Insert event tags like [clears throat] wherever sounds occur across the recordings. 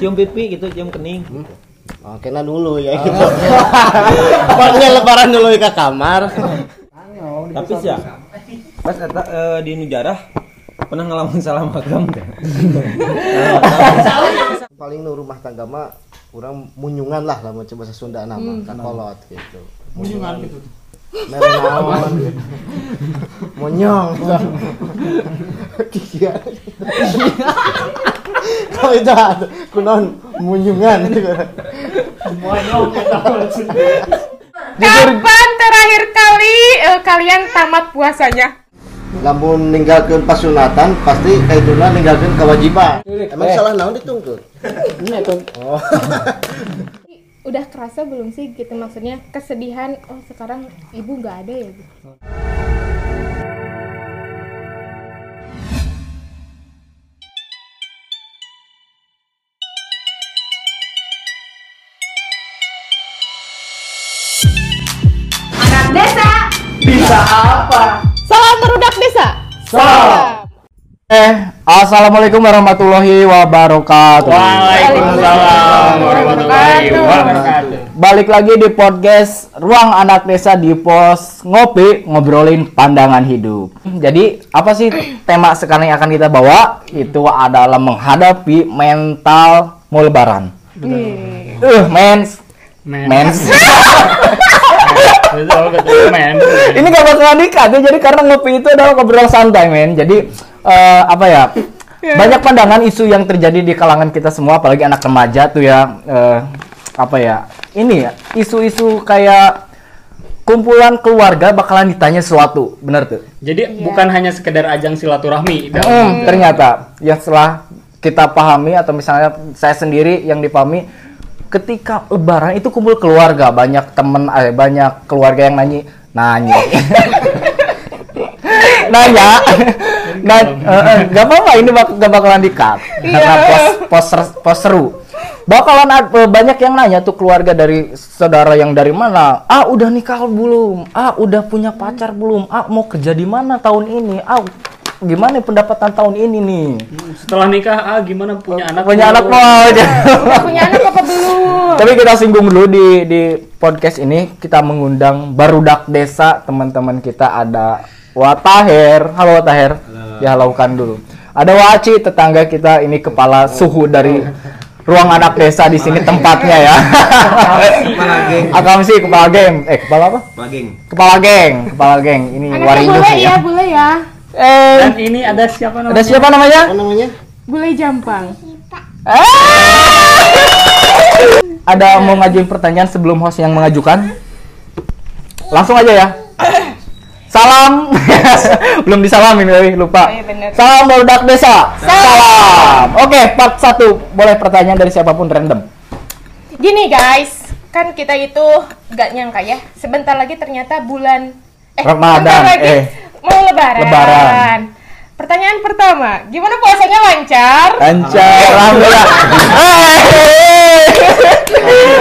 cium pipi gitu cium kening Oh, kena dulu ya gitu. [laughs] Pokoknya lebaran dulu ke kamar. tapi sih ya pas eta eh, di nujarah pernah ngalamin salah magam teh [laughs] Paling nu rumah tangga mah kurang munyungan lah lah mau coba Sunda nama kan kolot gitu. Munyungan gitu. Gitu. Monyong. [laughs] Iya. Kalau itu ada kunon munyungan. Kapan terakhir kali eh, kalian tamat puasanya? Lamun ninggalkeun pasunatan pasti kaiduna ninggalkeun kewajiban. Emang salah naon ditungtut? Oh. [laughs] Udah kerasa belum sih gitu maksudnya kesedihan oh sekarang ibu nggak ada ya gitu. Bisa apa? Salam merudak desa. Salam. Eh, assalamualaikum warahmatullahi wabarakatuh. Waalaikumsalam warahmatullahi wabarakatuh. Balik lagi di podcast Ruang Anak Desa di pos ngopi ngobrolin pandangan hidup. Jadi apa sih tema sekarang yang akan kita bawa? Itu adalah menghadapi mental mau lebaran. Uh, mens, mens. [laughs] ini gak bakalan dikat ya, jadi karena ngopi itu adalah ngobrol santai men. Jadi eh, apa ya banyak pandangan isu yang terjadi di kalangan kita semua apalagi anak remaja tuh ya eh, apa ya ini ya isu-isu kayak kumpulan keluarga bakalan ditanya sesuatu bener tuh? Jadi bukan hanya sekedar ajang silaturahmi. Hmm, ternyata yang setelah kita pahami atau misalnya saya sendiri yang dipahami ketika lebaran itu kumpul keluarga banyak temen eh, banyak keluarga yang nanyi nanya. Nanya. [laughs] Nah nggak apa-apa ini bak gak bakalan dikat karena pos pos pos seru. Bakalan eh, banyak yang nanya tuh keluarga dari saudara yang dari mana. Ah udah nikah belum? Ah udah punya pacar belum? Ah mau kerja di mana tahun ini? Ah gimana pendapatan tahun ini nih? Setelah nikah, ah gimana punya anak? punya anak mau aja. Punya anak apa belum? tapi kita singgung dulu di di podcast ini kita mengundang barudak desa teman-teman kita ada Wataher halo Wataher ya laukan dulu. Ada Waci tetangga kita ini kepala suhu dari ruang anak desa di sini tempatnya ya. Kepala geng. Akam sih kepala geng. Eh kepala apa? Kepala geng. Kepala geng kepala geng. Ini Anaknya Warinus bule ya. ya, bule ya. Eh Dan ini ada siapa namanya? ada siapa namanya Apa namanya? Bule Jampang. ada mau ngajuin pertanyaan sebelum host yang mengajukan? Langsung aja ya. Salam. [laughs] Belum disalamin, weh, lupa. Oh, iya. Salam barudak desa. Salam. Oke, part 1. Boleh pertanyaan dari siapa pun random. Gini guys, kan kita itu nggak nyangka ya, sebentar lagi ternyata bulan eh Ramadan, sebentar lagi eh. Mau lebaran. Lebaran. Pertanyaan pertama, gimana puasanya lancar? Lancar, alhamdulillah.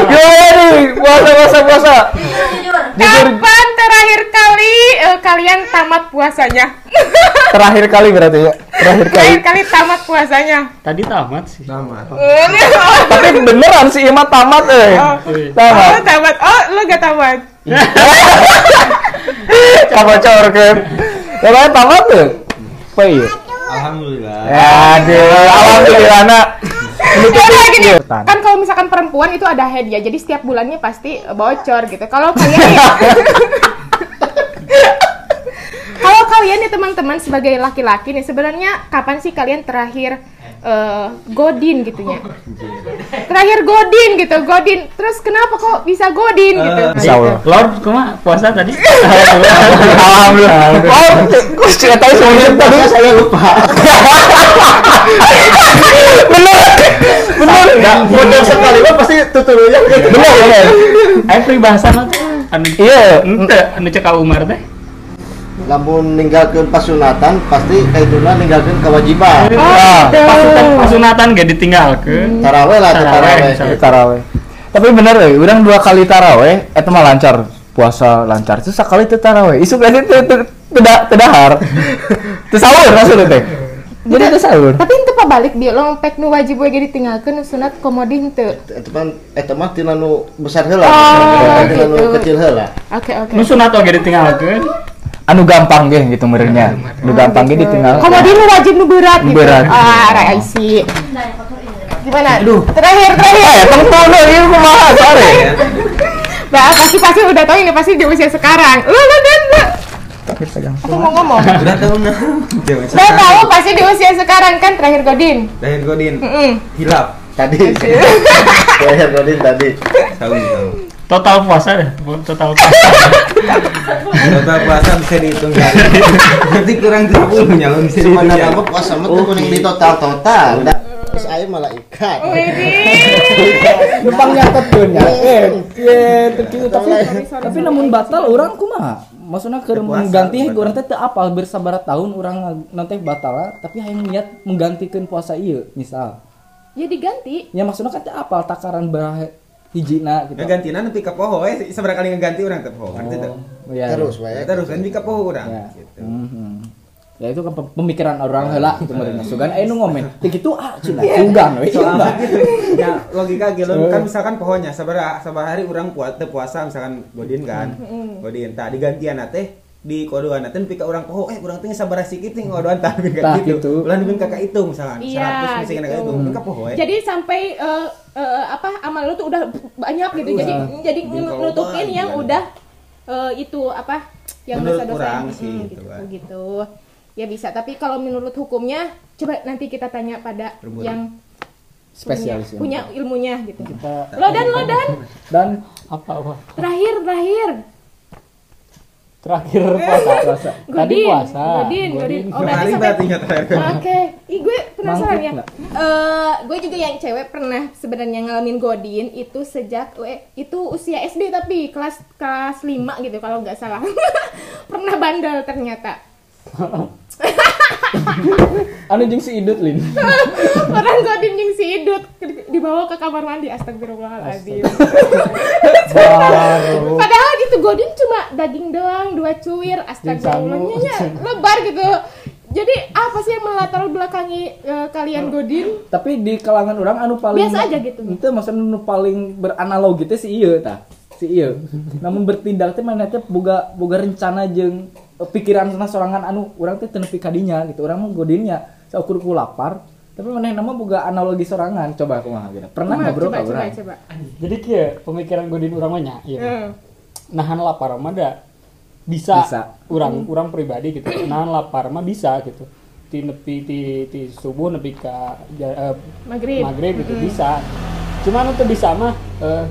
Gimana nih? Puasa, puasa, puasa. Kapan terakhir kali eh, kalian tamat puasanya? terakhir kali berarti ya. Terakhir kali. terakhir kali tamat puasanya. Tadi tamat sih. Tapi beneran sih Ima tamat eh. Oh. Tamat. Oh, tamat. Oh, lu gak tamat. [laughs] Kamu cor kan. Namanya tamat tuh. Apa iya? alhamdulillah Aduh, alhamdulillah nak. Ini Ya gini, kan kalau misalkan perempuan itu ada hadiah, jadi setiap bulannya pasti bocor gitu. Kalau kalian [laughs] ya, kalau kalian nih teman-teman sebagai laki-laki nih sebenarnya kapan sih kalian terakhir eh, godin gitu ya? Terakhir godin gitu, godin. Terus kenapa kok bisa godin gitu? Insya Allah. Lord, ke mana puasa tadi? Alhamdulillah. Oh, kok saya tahu semuanya tadi saya lupa. Bener. Bener. Enggak, model sekali pasti tuturnya gitu. Bener, bener. Ayo peribahasa nanti. Anu Iya. ente anu cek ka Umar teh. Lamun ninggalkeun pasunatan pasti kaiduna ninggalkeun kewajiban. Nah, Pasukan pasunatan gak ditinggalkeun. Taraweh lah, Taraweh, taraweh. taraweh. Tapi bener ya, orang dua kali taraweh, itu mah lancar. Puasa lancar. Itu sekali itu taraweh. Isu berarti itu tidak tidak har. Itu [laughs] sahur maksudnya teh. Jadi itu sahur. Tapi itu balik dia lompek nu wajib ditinggalkeun nu sunat komodin teu Eta mah eta mah tina nu besar heula. Oh, tina nu gitu. kecil heula. oke oke Nu sunat oge ditinggalkeun. Anu gampang ge gitu merenya nu gampang ge ditinggal komodin nu wajib nu berat gitu Berat. ah raisi gimana terakhir terakhir eh tengkono ieu kumaha sare [laughs] Nah, pasti pasti udah tahu ini pasti di usia sekarang. Lu lu dan lu. tapi pegang Aku mau ngomong. Udah tahu nah. Udah tahu pasti di usia sekarang kan terakhir Godin. Lahir Godin. Mm-mm. Hilap. Tadi. [laughs] Terakhir Godin tadi. Tahu tahu. Total puasa deh, total puasa. Total puasa bisa dihitung hari. Nanti kurang 30 nyalon bisa dihitung jari. apa puasa mah teu kuning di total total. Terus aya malaikat. numpang nyatetkeun nya eh eh teu kieu tapi tapi namun batal urang kumaha maksudnya Puasa, mengganti urang teh teu apal bersabara tahun urang nanti batal tapi hayang niat menggantikan puasa ieu misal Ya diganti. ya maksudnya kan apal takaran baraha hijina gitu Ngegantina nepi ka poho eh seberapa kali ngeganti urang teh poho. Kan. Oh, ya, Terus ya. wae. Terus nepi ka poho urang ya. gitu. Mhm. ya itu kan pem- pemikiran orang heula gitu meureun sugan aya nu ngomen [laughs] teu kitu ah cina sugan we Soalnya gitu. Ya logika gitu kan misalkan pohonnya sabar sabar hari urang puasa puasa misalkan godin kan. Godin tah digantian teh di kodoan teh nepi ka urang poho eh urang teh sabar sikit nih kodoan [laughs] tah nepi Tah, ka kitu. gitu. Ulah nepi ka itu misalkan Iya, 100 misalkan ka gitu. itu nepi ka poho eh. Jadi sampai eh, eh, apa amal lu tuh udah banyak gitu. Jadi jadi Kalau nutupin yang udah eh, itu apa yang Menurut dosa-dosa kurang yang- sih, mm, gitu gitu, kan. gitu. Ya bisa, tapi kalau menurut hukumnya coba nanti kita tanya pada yang spesialis punya, punya ilmunya gitu. Kita Lo dan lo dan dan apa apa? terakhir terakhir Terakhir puasa. puasa Tadi puasa. Godin, Godin. Oh, berarti sampai. Oke, Ih, gue penasaran Mangkuk ya. Eh, gue juga yang cewek pernah sebenarnya ngalamin godin itu sejak eh, itu usia SD tapi kelas kelas 5 gitu kalau nggak salah. [laughs] pernah bandel ternyata. [laughs] [laughs] anu jeung si idut lin [laughs] Orang godin yang si Idut di- dibawa ke kamar mandi astagfirullahaladzim. [laughs] Padahal gitu godin cuma daging doang, dua cuir, astagfirullahnya nya lebar gitu. Jadi apa sih yang melatar belakangi eh, kalian godin? tapi di kalangan orang anu paling Biasa aja gitu. itu maksudnya anu paling beranalogi teh si ieu tah si ieu namun bertindak teh mana teh boga boga rencana jeung pikiran sorangan anu orang teh teu nepi ka dinya gitu orang mah godinnya saukur ku lapar tapi mana nama boga analogi sorangan coba kumaha gitu pernah nggak bro coba, ka coba, coba. Jadi kia pemikiran Godin urang mah nya, iya. Eh. Nahan lapar mah da bisa. Bisa. Urang urang pribadi gitu. Nahan lapar mah bisa gitu. Ti nepi ti ti subuh nepi ka ja- eh, Maghrib. maghrib gitu bisa. Cuman untuk bisa mah eh,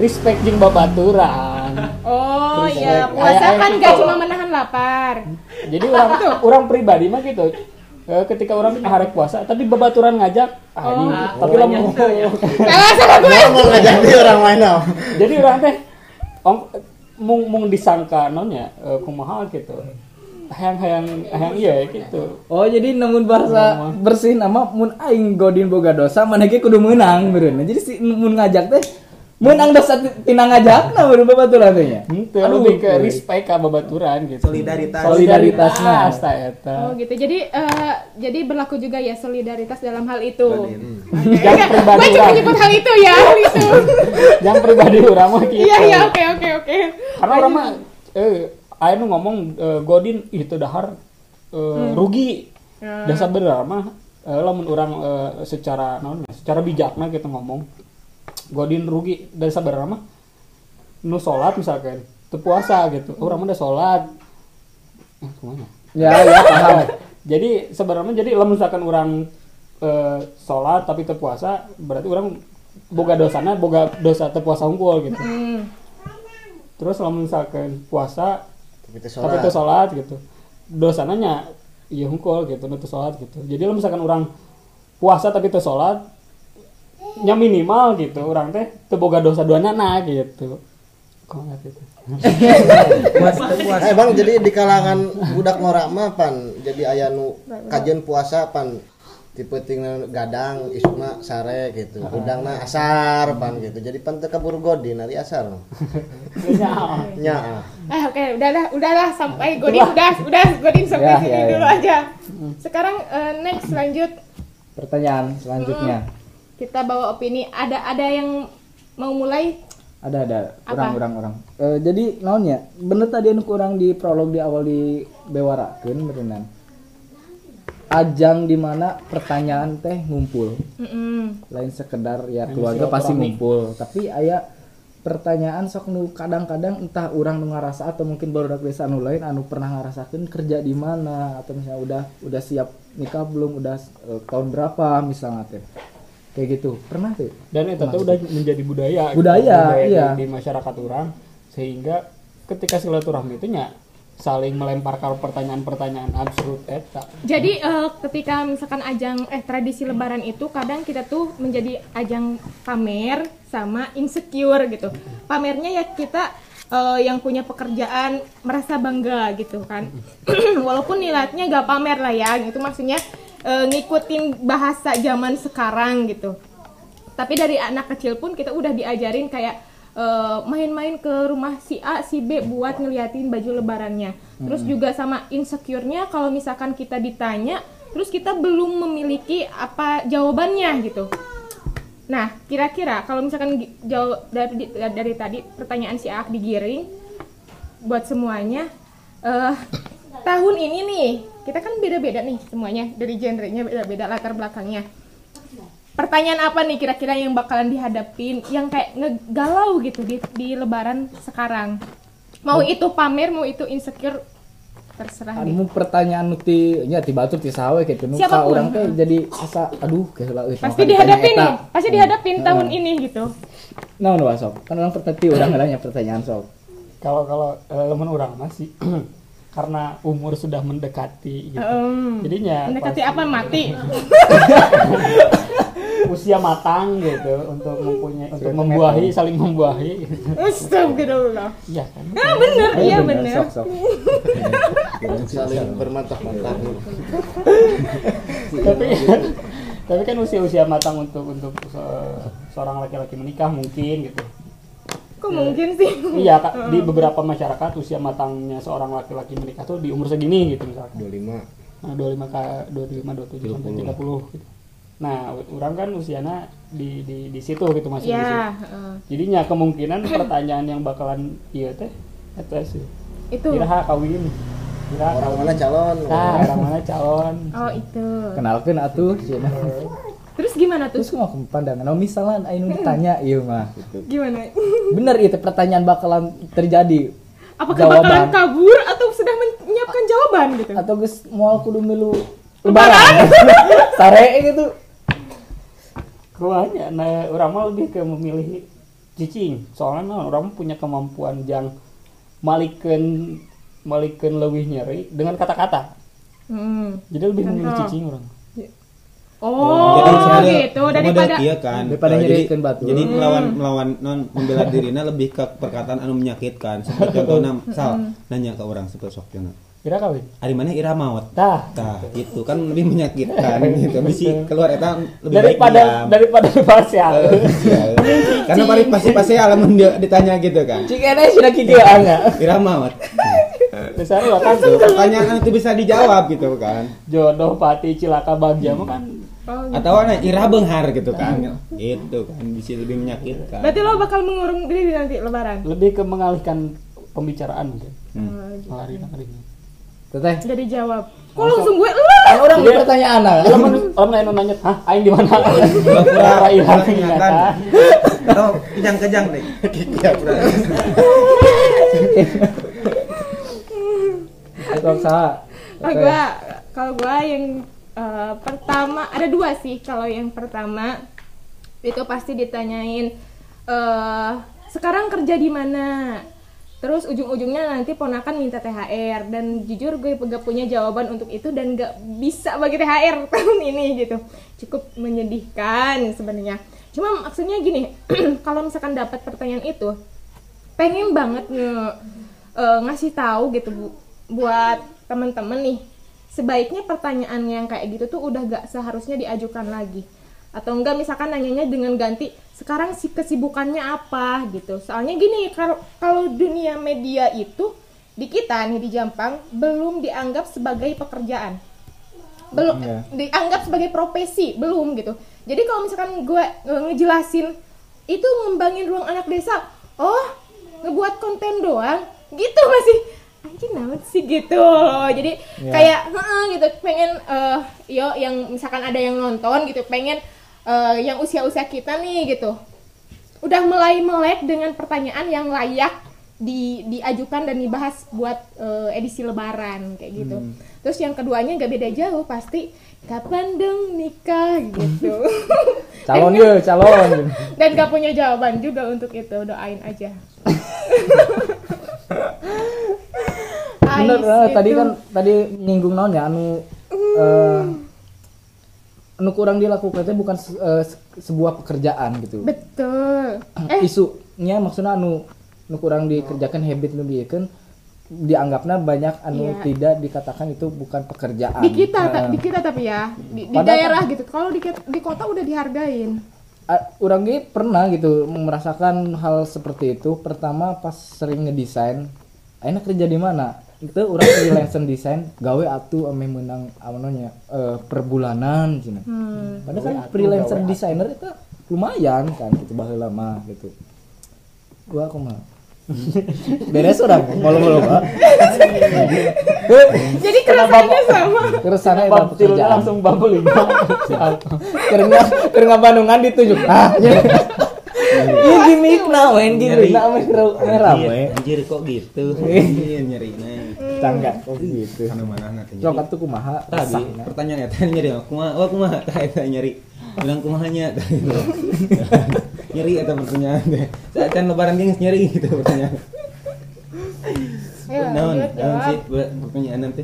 respect jeung babaturan. [laughs] Oh iya, puasa kan gak cuma menahan lapar. Jadi orang [laughs] orang pribadi mah gitu. Eh, ketika orang hari puasa tapi babaturan ngajak ah, ini, tapi lo mau [laughs] Salah gue. Mau ngajak dia orang main jadi orang teh ong mung mung disangka nonya eh, kumaha gitu hayang hayang hayang iya gitu Oh jadi namun bahasa bersih nama mun aing godin boga dosa mana ge kudu menang meureun. Jadi si mun ngajak teh menang dosa ti- tina ngajak na meureun babaturan teh nya. Henteu, Aduh, lebih ke respect ka babaturan gitu Solidaritas. Solidaritasna. solidaritas ta eta Oh gitu. Jadi eh, jadi berlaku juga ya solidaritas dalam hal itu. Godin. Oke. Yang pribadi Gue cuma orang. nyebut hal itu ya, hal [laughs] itu. yang pribadi urang mah gitu Iya iya oke oke oke. karena orang mah eh aya nu ngomong eh, godin itu dahar eh, rugi dasar bener mah eh, lamun orang eh, secara naon ya, secara bijakna kita ngomong godin rugi. Dasar bener mah nu salat misalkan. Teu puasa gitu. Orang mah udah salat eh, Ya [laughs] ya paham. jadi sebenarnya jadi lamun misalkan orang eh, sholat tapi teu puasa berarti orang boga dosana boga dosa teu puasa unggul gitu. Hmm. terus lamun misalkan puasa Tapi teu tapi teu sholat. gitu. Dosananya iya hungkul gitu nu teu sholat gitu. Jadi lamun misalkan orang puasa tapi teu sholat nya minimal gitu. Orang teh teu boga dosa duanya nah gitu. Kok nggak gitu? Puasa teu puasa. Eh bang, jadi di kalangan budak ngorak mah pan jadi aya nu kajian puasa pan tipe tinggal gadang isuna sare gitu. Udangna asar pan gitu. Jadi pan teu kabur godin ari asar. Nya. Eh oke, udahlah, udahlah sampai Godin udah, udah Godin sampai Ya, sini ya, ya. dulu aja. Sekarang eh, next lanjut. Pertanyaan selanjutnya Kita bawa opini. Ada ada yang mau mulai? ada ada Apa? orang orang orang Eh, jadi naonnya bener tadi anu kurang di prolog di awal di bewarakeun berenang ajang di mana pertanyaan teh ngumpul Mm-mm. lain sekedar ya keluarga pasti ngumpul tapi aya pertanyaan sok nu kadang-kadang entah orang nu ngarasa atau mungkin baru desa anu lain anu pernah ngarasakan kerja di mana atau misalnya udah udah siap nikah belum udah eh, tahun berapa misalnya teh kayak gitu pernah tuh dan itu tuh udah menjadi budaya gitu. Budaya, iya. di, di masyarakat orang sehingga ketika silaturahmi itu nya saling melemparkan pertanyaan-pertanyaan absurd eta Jadi eh, ketika misalkan ajang eh tradisi lebaran itu kadang kita tuh menjadi ajang pamer sama insecure gitu. Pamernya ya kita eh, yang punya pekerjaan merasa bangga gitu kan. [clears throat] Walaupun niatnya gak pamer lah ya, gitu maksudnya eh, ngikutin bahasa zaman sekarang gitu. Tapi dari anak kecil pun kita udah diajarin kayak eh, main-main ke rumah si A, si B buat ngeliatin baju lebarannya. Terus juga sama insecure-nya kalau misalkan kita ditanya, terus kita belum memiliki apa jawabannya gitu. Nah, kira-kira kalau misalkan gi- jawab dari, dari tadi pertanyaan si A digiring buat semuanya eh tahun ini nih, kita kan beda-beda nih semuanya dari genrenya beda-beda latar belakangnya pertanyaan apa nih kira-kira yang bakalan dihadapin yang kayak ngegalau gitu di, di lebaran sekarang mau itu pamer mau itu insecure terserah deh anu pertanyaan nu ti nya ti batur ti sawe gitu nu ka Siapa pun. orang teh jadi asa aduh kayak lah euy, pasti dihadapin nih pasti dihadapin Hmm. tahun ini gitu naon wa sok kan orang pertanyaan orang nanya pertanyaan sok kalau kalau eh, teman orang masih karena umur sudah mendekati gitu. Em, jadinya mendekati apa? mati? [laughs] Usia matang gitu untuk mempunyai untuk membuahi saling membuahi. Astagfirullah iya kan? Ah bener iya bener sok sok saling bermantah-mantah. Tapi tapi kan usia-usia matang untuk untuk se- seorang laki-laki menikah mungkin gitu kok mungkin sih iya Kak, [laughs] di beberapa masyarakat usia matangnya seorang laki-laki menikah tuh di umur segini gitu misalkan 25 Nah, 25 ke 25 27 sampai 30 gitu. Nah, orang kan usianya di di di situ gitu masih di situ. ya eh, Jadinya kemungkinan [clears throat] pertanyaan yang bakalan iya teh eta sih. itu Kira kawin. Kira orang kawin. mana calon Nah, orang mana calon. oh itu kenalkeun atuh cenah. Terus gimana tuh? Terus mau pandangan. Oh misalnya anu ditanya iya mah gitu gimana? Bener itu pertanyaan bakalan terjadi. Apakah Jawaban. bakalan kabur atau sudah menyiapkan jawaban gitu? Atau geus moal kudu milu lebaran? [laughs] sare gitu. Kebanyakan nah, orang mah lebih ke memilih cicing. Soalnya nah, orang punya kemampuan yang malikeun malikeun leuwih nyeri dengan kata-kata. Hmm. Jadi lebih memilih cicing orang. Oh, sebenarnya gitu daripada iya kan Daripada Eh, jadi, nyerikeun batu. jadi melawan melawan non membela dirinya lebih ke perkataan anu menyakitkan seperti contohnya sal nanya ke orang seperti sok. Kira kawin. Ari mana ira maut Tah. Tah, itu kan lebih menyakitkan [laughs] gitu. Bisi keluar eta lebih baik daripada diam. daripada ya. Eh, iya. [laughs] Karena pasti pasti pasti alamun dia ditanya gitu kan. cikene sudah kieu anga Ira maut. [laughs] Misalnya lah kan pertanyaan itu bisa dijawab gitu kan. jodoh pati cilaka bagja mah kan Oh, gitu. Atau ana ira beunghar gitu kan. Gitu kan bisa lebih menyakitkan. Berarti lo bakal mengurung diri nanti lebaran. lebih ke mengalihkan pembicaraan mungkin. Hmm. Lari lari. teteh Jadi jawab. Kok langsung gue lu? kan orang di Iya. pertanyaan lah Lamun lamun anu nanya, "Hah, aing di mana?" Ora ilang pura ingatan. Atau kejang-kejang deh. Iya, pura. Oh, gua kalau gua yang eh, pertama ada dua sih. Kalau yang pertama itu pasti ditanyain eh sekarang kerja di mana? Terus ujung-ujungnya nanti ponakan minta THR dan jujur gue gak punya jawaban untuk itu dan gak bisa bagi THR [laughs] tahun ini gitu. Cukup menyedihkan sebenarnya. Cuma maksudnya gini, [clears throat] kalau misalkan dapat pertanyaan itu, pengen banget nge eh, ngasih tahu gitu bu buat temen-temen nih sebaiknya pertanyaan yang kayak gitu tuh udah gak seharusnya diajukan lagi. Atau enggak misalkan nanyanya dengan ganti sekarang si kesibukannya apa? gitu. Soalnya gini kalau kalau dunia media itu di kita nih di Jampang belum dianggap sebagai pekerjaan. Belum Iya. dianggap sebagai profesi belum gitu. Jadi kalau misalkan gue ngejelasin itu ngembangin ruang anak desa oh ngebuat konten doang? Gitu masih anjing naon sih gitu jadi Iya. kayak "Heeh," gitu pengen eh yo yang misalkan ada yang nonton gitu pengen eh, yang usia-usia kita nih gitu udah mulai melek dengan pertanyaan yang layak di diajukan dan dibahas buat eh, edisi lebaran kayak gitu. Hmm. Terus yang keduanya nggak beda jauh pasti kapan dong nikah gitu. [laughs] Calon ya, calon. dan gak punya jawaban juga untuk itu doain aja. [laughs] Bener, Ais, eh, tadi gitu. kan tadi nyinggung naon ya anu eh anu kurang dilakukan itu bukan se- se- sebuah pekerjaan gitu. betul. [clears throat] Eh Isunya maksudnya anu anu kurang dikerjakan habit nu kan dianggapnya banyak anu Iya. tidak dikatakan itu bukan pekerjaan. di kita ta- Eh, di kita tapi ya di, di daerah gitu. Kalau di di kota udah dihargain. Orang ge pernah gitu merasakan hal seperti itu. Pertama pas sering ngedesain enak kerja di mana? Itu orang [coughs] freelance desain gawe atuh ame menang amannya eh, per bulanan cina Hmm. padahal kan freelancer designer itu lumayan kan gitu baheula mah gitu. Gua aku mah beres orang malu-malu pak. Jadi keresahannya sama. terus sana itu pekerjaan langsung bubbling. karena karena Bandungan ditunjuk ah ini gimmick nah main gimmick. Nah main merah Iya, anjir kok gitu? Iya. Nyeri tangga kok gitu? Mana mana nanti coklat tuh kumaha tadi pertanyaan eta [laughs] nyeri kumaha oh kumaha [laughs] tah eta nyeri bilang kumahanya gitu. [laughs] nyeri eta pertanyaan teh saat kan lebaran geus nyeri gitu pertanyaan. Ayo, naon? lanjut, naon sih pertanyaan nanti?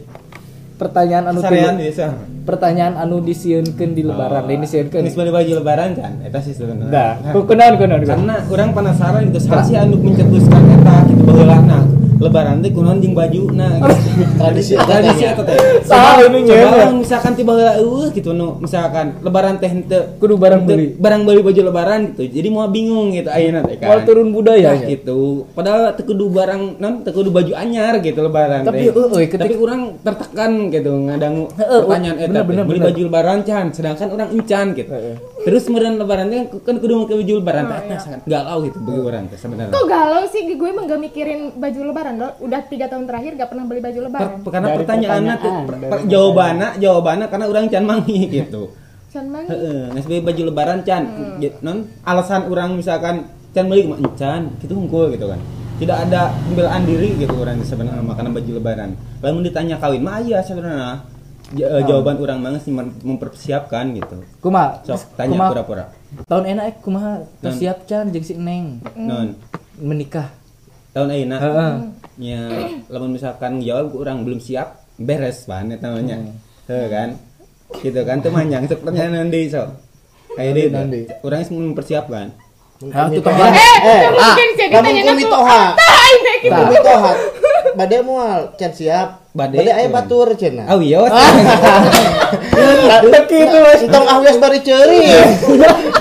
Pertanyaan anu sarean biasa. Pertanyaan anu disieunkeun di lebaran ini disieunkeun geus beli baju lebaran kan? Eta sih sebenarnya. Dah kunaon kunaon kunaon. karena orang penasaran gitu salah sih anu mencetuskan eta gitu baheula nah lebaran teh kunaon jeung baju nah [laughs] gitu. Tradisi tradisi eta teh. Saha ini coba nyeun. orang misalkan tiba heula eueuh gitu nu misalkan lebaran teh henteu Kudu barang beli. barang beli baju lebaran gitu. Jadi mau bingung gitu ayeuna teh kan. Mau turun budaya Nah, gitu. Padahal teu kudu barang non teu kudu baju anyar gitu lebaran Tapi, teh. eueuh, tapi orang tertekan gitu ngadangu pertanyaan eta teh, bener, beli baju lebaran can sedangkan orang encan gitu. Terus kemudian lebaran teh kan kudu make baju lebaran teh sangat galau gitu bagi orang teh sebenarnya. Kok galau sih? Gue emang gak mikirin baju lebaran loh. Udah tiga tahun terakhir gak pernah beli baju lebaran. Per- karena Dari pertanyaannya tuh pertanyaan, per- jawabannya jawabannya karena orang can mangi [laughs] gitu. Can mangi. heeh nges beli baju lebaran can Hmm. Non alasan orang misalkan can beli mah encan gitu hungkul gitu kan. Tidak ada pembelaan diri gitu orang sebenarnya makanan baju lebaran. Lalu ditanya kawin mah iya sebenarnya. Eh, jawaban orang banget sih mem- mempersiapkan gitu. Kumaha sok tanya pura-pura. tahun enak eh kumaha persiap can jeung si Neng. Non. Menikah tahun ayeuna Heeh. ya lamun misalkan jawab orang belum siap beres banget namanya Heh, kan gitu kan tuh manjang itu pertanyaan nanti so kayak dia Nanti. orang mempersiapkan Ah, itu Mitoha. kan Eh, ah, mungkin jadi lamun tanyana ku ku- mitoha. [laughs] Tah, Ku mitoha. Bade moal can siap. Bade, Bade aya eh. batur cenah. oh iya Teki [laughs] itu entong awias bari ceuri.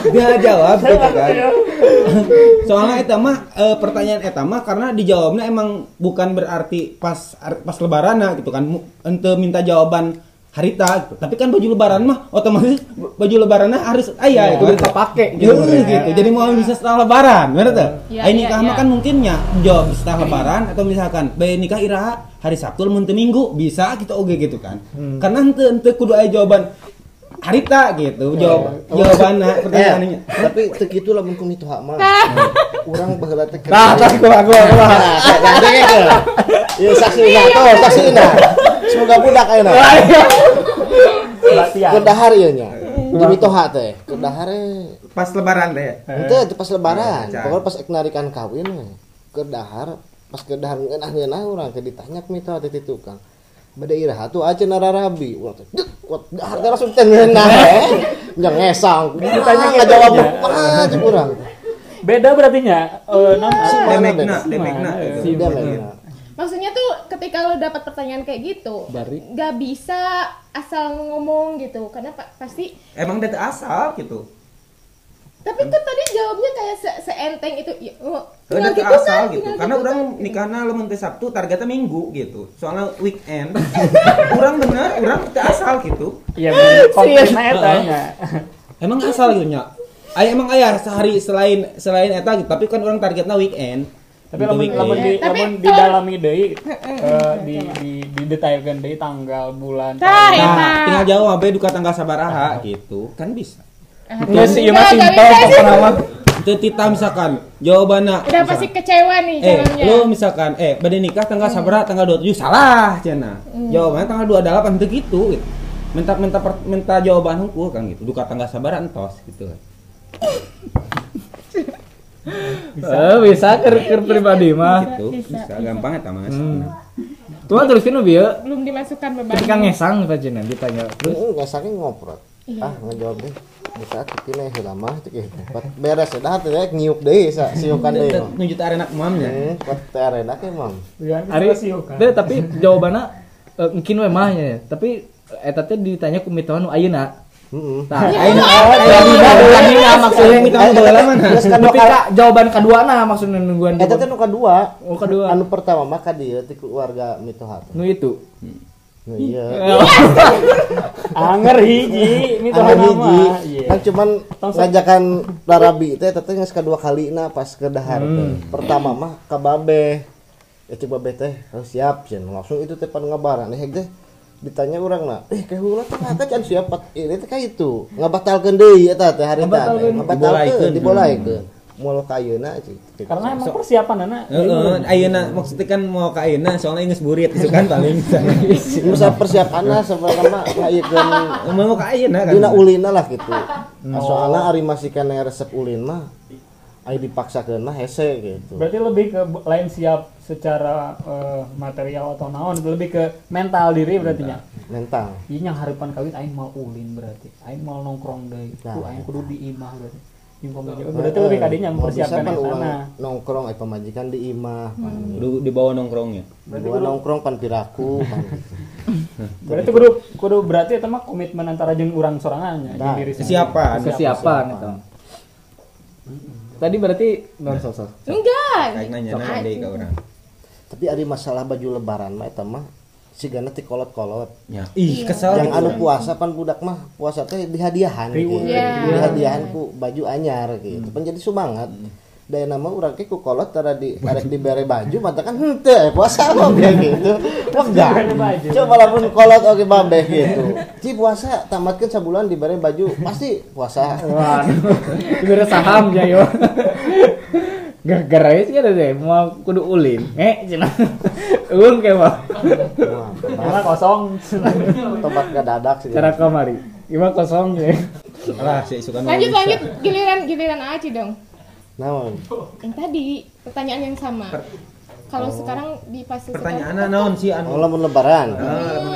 dia jawab gitu kan soalnya eta mah eh, pertanyaan eta mah karena dijawabnya emang bukan berarti pas pas lebaran gitu kan ente minta jawaban harita gitu. tapi kan baju lebaran mah otomatis baju lebarannya harus ayah gitu harus kepake gitu, gitu. gitu. jadi mau bisa setelah lebaran bener tuh Iya, Ayo iya, nikah mah iya. kan mungkinnya jawab setelah lebaran atau misalkan bayi nikah iraha hari Sabtu lamun teu Minggu bisa kita oge gitu kan Hmm. karena ente ente kudu aya jawaban harita gitu jawab Oh. jawabannya Eh, pertanyaannya tapi teu kitu lamun ku mitoha mah. [laughs] Urang baheula teh Nah, tas kumaha kumaha kumaha. Nah, gandeng ke. Ieu saksina tuh, saksina. Semoga budak ayeuna. Latihan. Kedahar ieu nya. Di mitoha teh. Kedahar eh. pas lebaran teh Itu itu pas lebaran. Can. Pokoknya pas narikan kawin we. Kedahar pas kedahar ngeunah-ngeunah urang ke ditanya mitoha teh ti tukang. Bade iraha tuh aja nararabi. Urang teh dek kuat teh langsung teh ngeunah. [laughs] eh. Ngesang. Ditanya ngajawab apa cek urang. Beda berarti nya eh, non Si mana demekna beda? demekna Mana, Si gitu. Demekna. Maksudnya tuh ketika lo dapat pertanyaan kayak gitu, Dari? nggak bisa asal ngomong gitu, karena pa- pasti emang dari asal gitu Tapi kok tadi jawabnya kayak se seenteng itu. Ya, oh, Udah gitu asal kan, gitu. tinggal Karena gitu orang kan. nikahnya lamun teh Sabtu targetnya Minggu gitu. Soalnya weekend. [laughs] orang bener, orang ke asal gitu. Iya, bener. konkretnya eta nya. Emang asal gitu nya. Ay, emang ayah sehari selain selain eta gitu, tapi kan orang targetnya weekend. Tapi Untuk lamun weekend. lamun di Tapi lamun kalau- didalami deui [laughs] eh, di di didetailkan deui tanggal, bulan, tahun. eta. Nah, tinggal jawab sampai duka tanggal sabaraha gitu. Kan bisa. Enggak sih, ieu Enggak, mah enggak simpel bisa sih. pokokna mah. Itu Tita misalkan jawabannya Udah pasti kecewa nih Eh, lu misalkan eh pada nikah tanggal sabaraha tanggal 27 salah cenah. Jawabannya tanggal 28 itu gitu gitu. Minta minta per- minta jawaban hukum kan gitu. Duka tanggal sabaraha entos gitu kan. [laughs] Eh, bisa ker ker pribadi mah. Gitu. bisa, Bisa, gampang eta mah. Tuh terusin nu bieu. Belum dimasukkan beban. Ketika ngesang pajenan ditanya terus Terus nggak saking ngoprot. Iya. Ah ngejawab deh. Bisa sudah mah cek gitu. Pat beres dah teh rek nyiuk deui sa siukan deui. mah. Nunjuk arena mamnya. Pat teh arena ke mam. Iya, Ari, kita siuk kan. deh, tapi jawabannya mungkin we mah ya. Tapi eta teh ditanya ku mitoan nu ayeuna. Heeh. Tah, Iya, ayeuna ayeuna ayeuna maksudnya lama nah. Terus kan Tapi kak jawaban kedua nah maksudnya nungguan Eta teh nu kadua. Oh, kedua. Anu pertama mah ka dieu ti keluarga mitohat. nu itu. Nu iya. [laughs] Anger hiji, Anu mitohan hiji. nama. Iya. Kan cuman ngajakan Larabi teh eta teh geus kadua kalina pas ke dahar teh. Pertama mah ka babe. Ya cek babe teh harus siap cenah. Langsung itu teh pan ngabaran eh teh ditanya orang nah eh kayak hula teh ngaka can siap pat ini teh kayak itu ngabatalkeun deui eta teh hari teh Ngabatalkeun. ngabatalkeun dibolaikeun moal ka ayeuna cik Karena emang persiapan anak. Heeh, ayeuna maksudnya kan mau ke ayeuna soalnya geus burit itu kan paling. [laughs] Musa persiapanna sebenarnya mah ngayekeun Mau ke ayeuna kan. dina ulina lah gitu nah, soalnya ari masih kena resep ulin mah ai dipaksakeun mah hese gitu Berarti lebih ke lain siap secara eh, material atau naon, lebih ke mental diri berarti nya. mental Ini yang harapan kawin aing mau ulin berarti. Aing mau nongkrong deui. Nah. Tuh aing kudu di imah berarti. Berarti lebih kadinya bisa mempersiapkan sana. nongkrong ai pamajikan di imah pan Kudu dibawa nongkrongnya. Gua nongkrong pan piraku pan. [laughs] Berarti kudu kudu berarti itu mah komitmen antara jeung urang sorangannya, Nah, jeung diri sendiri. Kesiapan. Kesiapan itu. Tadi berarti non sosok. Enggak. Kayak nanya nanya deh ke orang. tapi ari masalah baju lebaran mah eta mah sigana ti kolot-kolot Ya. Ih, kesel. yang anu puasa pan budak mah puasa teh dihadiahan gitu. Iya. dihadiahan ku baju anyar gitu pan jadi semangat daya nama urang ku kolot tara di arek dibere baju mata kan henteu puasa mah kayak gitu [laughs] wah enggak coba lamun kolot oke babe gitu ci puasa tamatkeun sabulan dibere baju pasti puasa Waduh. Diberi saham ya yo. [laughs] Gara-gara itu ada deh mau kudu ulin. Eh, cina. [laughs] Uang kayak mah. Wah, Emang kosong. tobat gak dadak sih Cara kamari. Gimana kosong ya? Alah, si suka Lanjut lanjut giliran giliran Aci dong. naon Yang tadi pertanyaan yang sama. Kalau sekarang di fase Pertanyaannya naon sih oh anu? lamun lebaran Ah,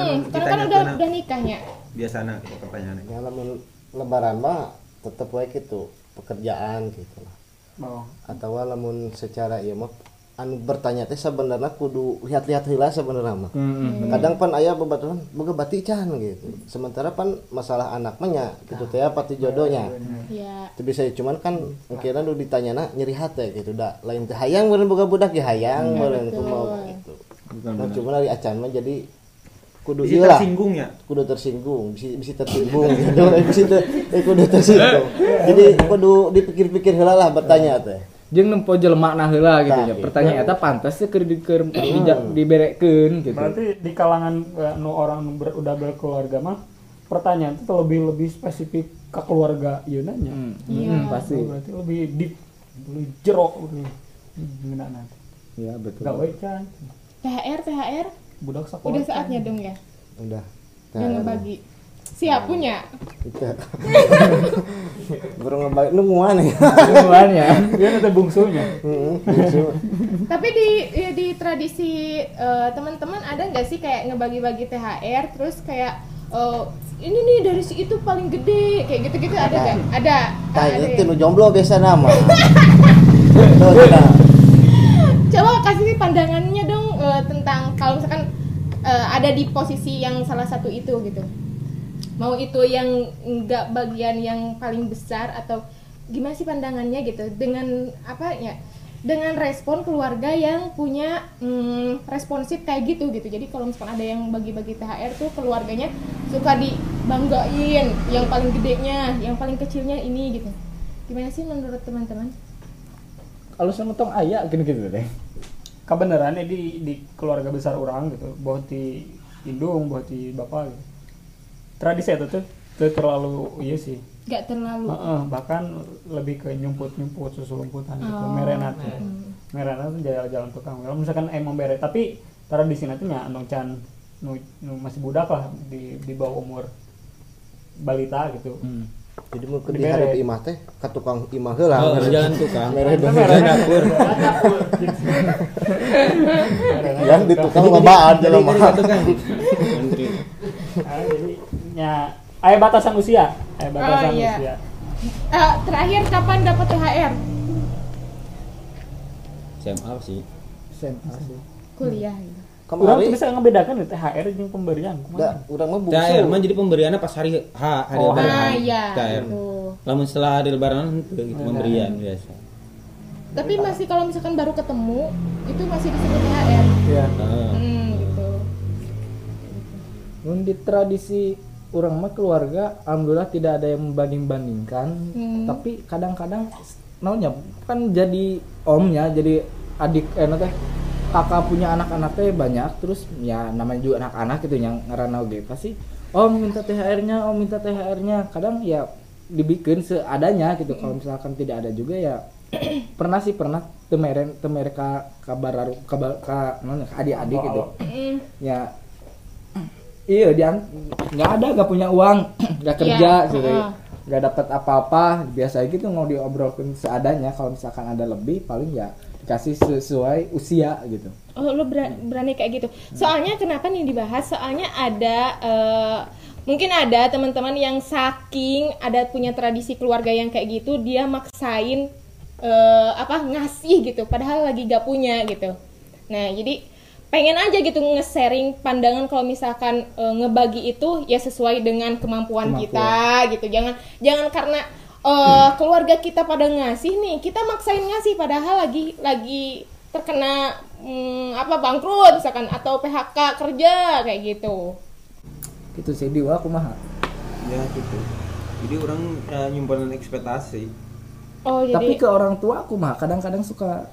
Hmm, karena kan ditanya udah udah nikahnya. biasana pertanyaannya. ya lamun lebaran mah tetep wae gitu pekerjaan gitu lah Oh. atau lamun secara iya mah anu bertanya teh sebenarnya kudu lihat-lihat heula sebenarnya mah. Kadang pan aya babaturan boga bati can gitu. Sementara pan masalah anak mah nya gitu teh pati jodohnya? Ya. itu bisa cuman kan kira nu ditanyana nyeri hati gitu da lain teh hayang meureun boga budak ya hayang meureun kumaha gitu. Nah cuman dari acan mah jadi kudu Bisa ieu lah tersinggung ya? kudu tersinggung bisa bisa tersinggung gitu [laughs] eh, bisa ter, eh, kudu tersinggung jadi kudu dipikir-pikir heula lah bertanya teh Jeung nempo jelema na heula gitu Nah, ya. gitu. Pertanyaan eta pantas teh keur di keur dijak diberekeun gitu. Berarti di kalangan eh, nu orang ber, udah berkeluarga mah pertanyaan itu lebih lebih spesifik ke keluarga ieu nanya. Hmm, Iya. hmm, pasti. Oh, berarti lebih deep, lebih jerok gitu. Nanti. Iya, betul. Gawe. THR THR Budak sekolah. udah saatnya dong ya. udah Udah ngebagi. Siap punya. itu [laughs] baru ngebalik nungguan ya Hubungan ya. Dia nanti bungsunya. Heeh. Tapi di ya, di tradisi eh, teman-teman ada nggak sih kayak ngebagi-bagi THR terus kayak eh, ini nih dari si itu paling gede kayak gitu-gitu ada nggak? Ada. Tah Ada itu ya? nu jomblo biasa nama [laughs] Tuh, nah. Coba kasih pandangannya dong eh, tentang kalau misalkan eh, ada di posisi yang salah satu itu gitu. Mau itu yang enggak bagian yang paling besar atau gimana sih pandangannya gitu. Dengan apa ya dengan respon keluarga yang punya mm, responsif kayak gitu gitu. Jadi kalau misalkan ada yang bagi-bagi THR tuh keluarganya suka dibanggain yang paling gedenya yang paling kecilnya ini gitu. Gimana sih menurut teman-teman? Kalau tong ayah gini gitu deh kebenarannya di di keluarga besar orang gitu bahwa di indung bahwa di bapak gitu. tradisi itu tuh tuh terlalu iya sih nggak terlalu Heeh, bahkan lebih ke nyumput nyumput susu lumputan gitu Oh, merenat ya. mm. merenat tuh jalan jalan tukang kalau misalkan emang bere tapi tradisi nanti nya andong can nu, nu masih budak lah di di bawah umur balita gitu Hmm. Jadi mau ke Di hari imah teh ka tukang imah heula Oh, jalan tukang. Itu dong. merah [laughs] dapur. yang di tukang dari tukang. Menteri. [laughs] Ah, jadi nya aya batasan usia aya batasan Oh, iya. usia Eh, terakhir kapan dapat THR SMA sih. SMA sih. kuliah gitu. Orang tuh bisa ngebedakan nih THR jeung pemberian kumaha urang mah THR bungsu mah jadi pemberiannya pas hari H, hari Oh, lebaran. ah iya THR. Lamun setelah hari lebaran itu gitu pemberian biasa. tapi masih kalau misalkan baru ketemu itu masih disebut THR Iya. Nah, hmm, gitu Mun di tradisi orang mah keluarga alhamdulillah tidak ada yang membanding-bandingkan Hmm. tapi kadang-kadang naunya kan jadi omnya jadi adik eh teh kakak punya anak-anak teh banyak terus ya namanya juga anak-anak gitu yang ngarana oge pasti om minta THR-nya om minta THR-nya kadang ya dibikin seadanya gitu. Kalau misalkan tidak ada juga ya [clears throat] pernah sih pernah temeren temereka kabar kabar ka adik-adik gitu. Mm, ya iya dia nggak ada nggak punya uang [clears throat] nggak kerja Iya, gitu. Heeh. nggak dapat apa-apa biasa gitu mau diobrolkan seadanya. Kalau misalkan ada lebih paling ya dikasih sesuai usia gitu Oh lo bera- berani kayak gitu. Soalnya kenapa nih dibahas? Soalnya ada eh, mungkin ada teman-teman yang saking ada punya tradisi keluarga yang kayak gitu dia maksain eh, apa ngasih gitu padahal lagi gak punya gitu. Nah, jadi pengen aja gitu nge-sharing pandangan kalau misalkan eh, ngebagi itu ya sesuai dengan kemampuan, Kemampuan. kita gitu. Jangan jangan karena eh, keluarga kita pada ngasih nih, kita maksain ngasih padahal lagi lagi terkena hmm, apa bangkrut misalkan atau PHK kerja kayak gitu. gitu sih di aku mah ya gitu. Jadi orang eh, nyimpan ekspektasi. Oh jadi tapi ke orang tua aku mah kadang-kadang suka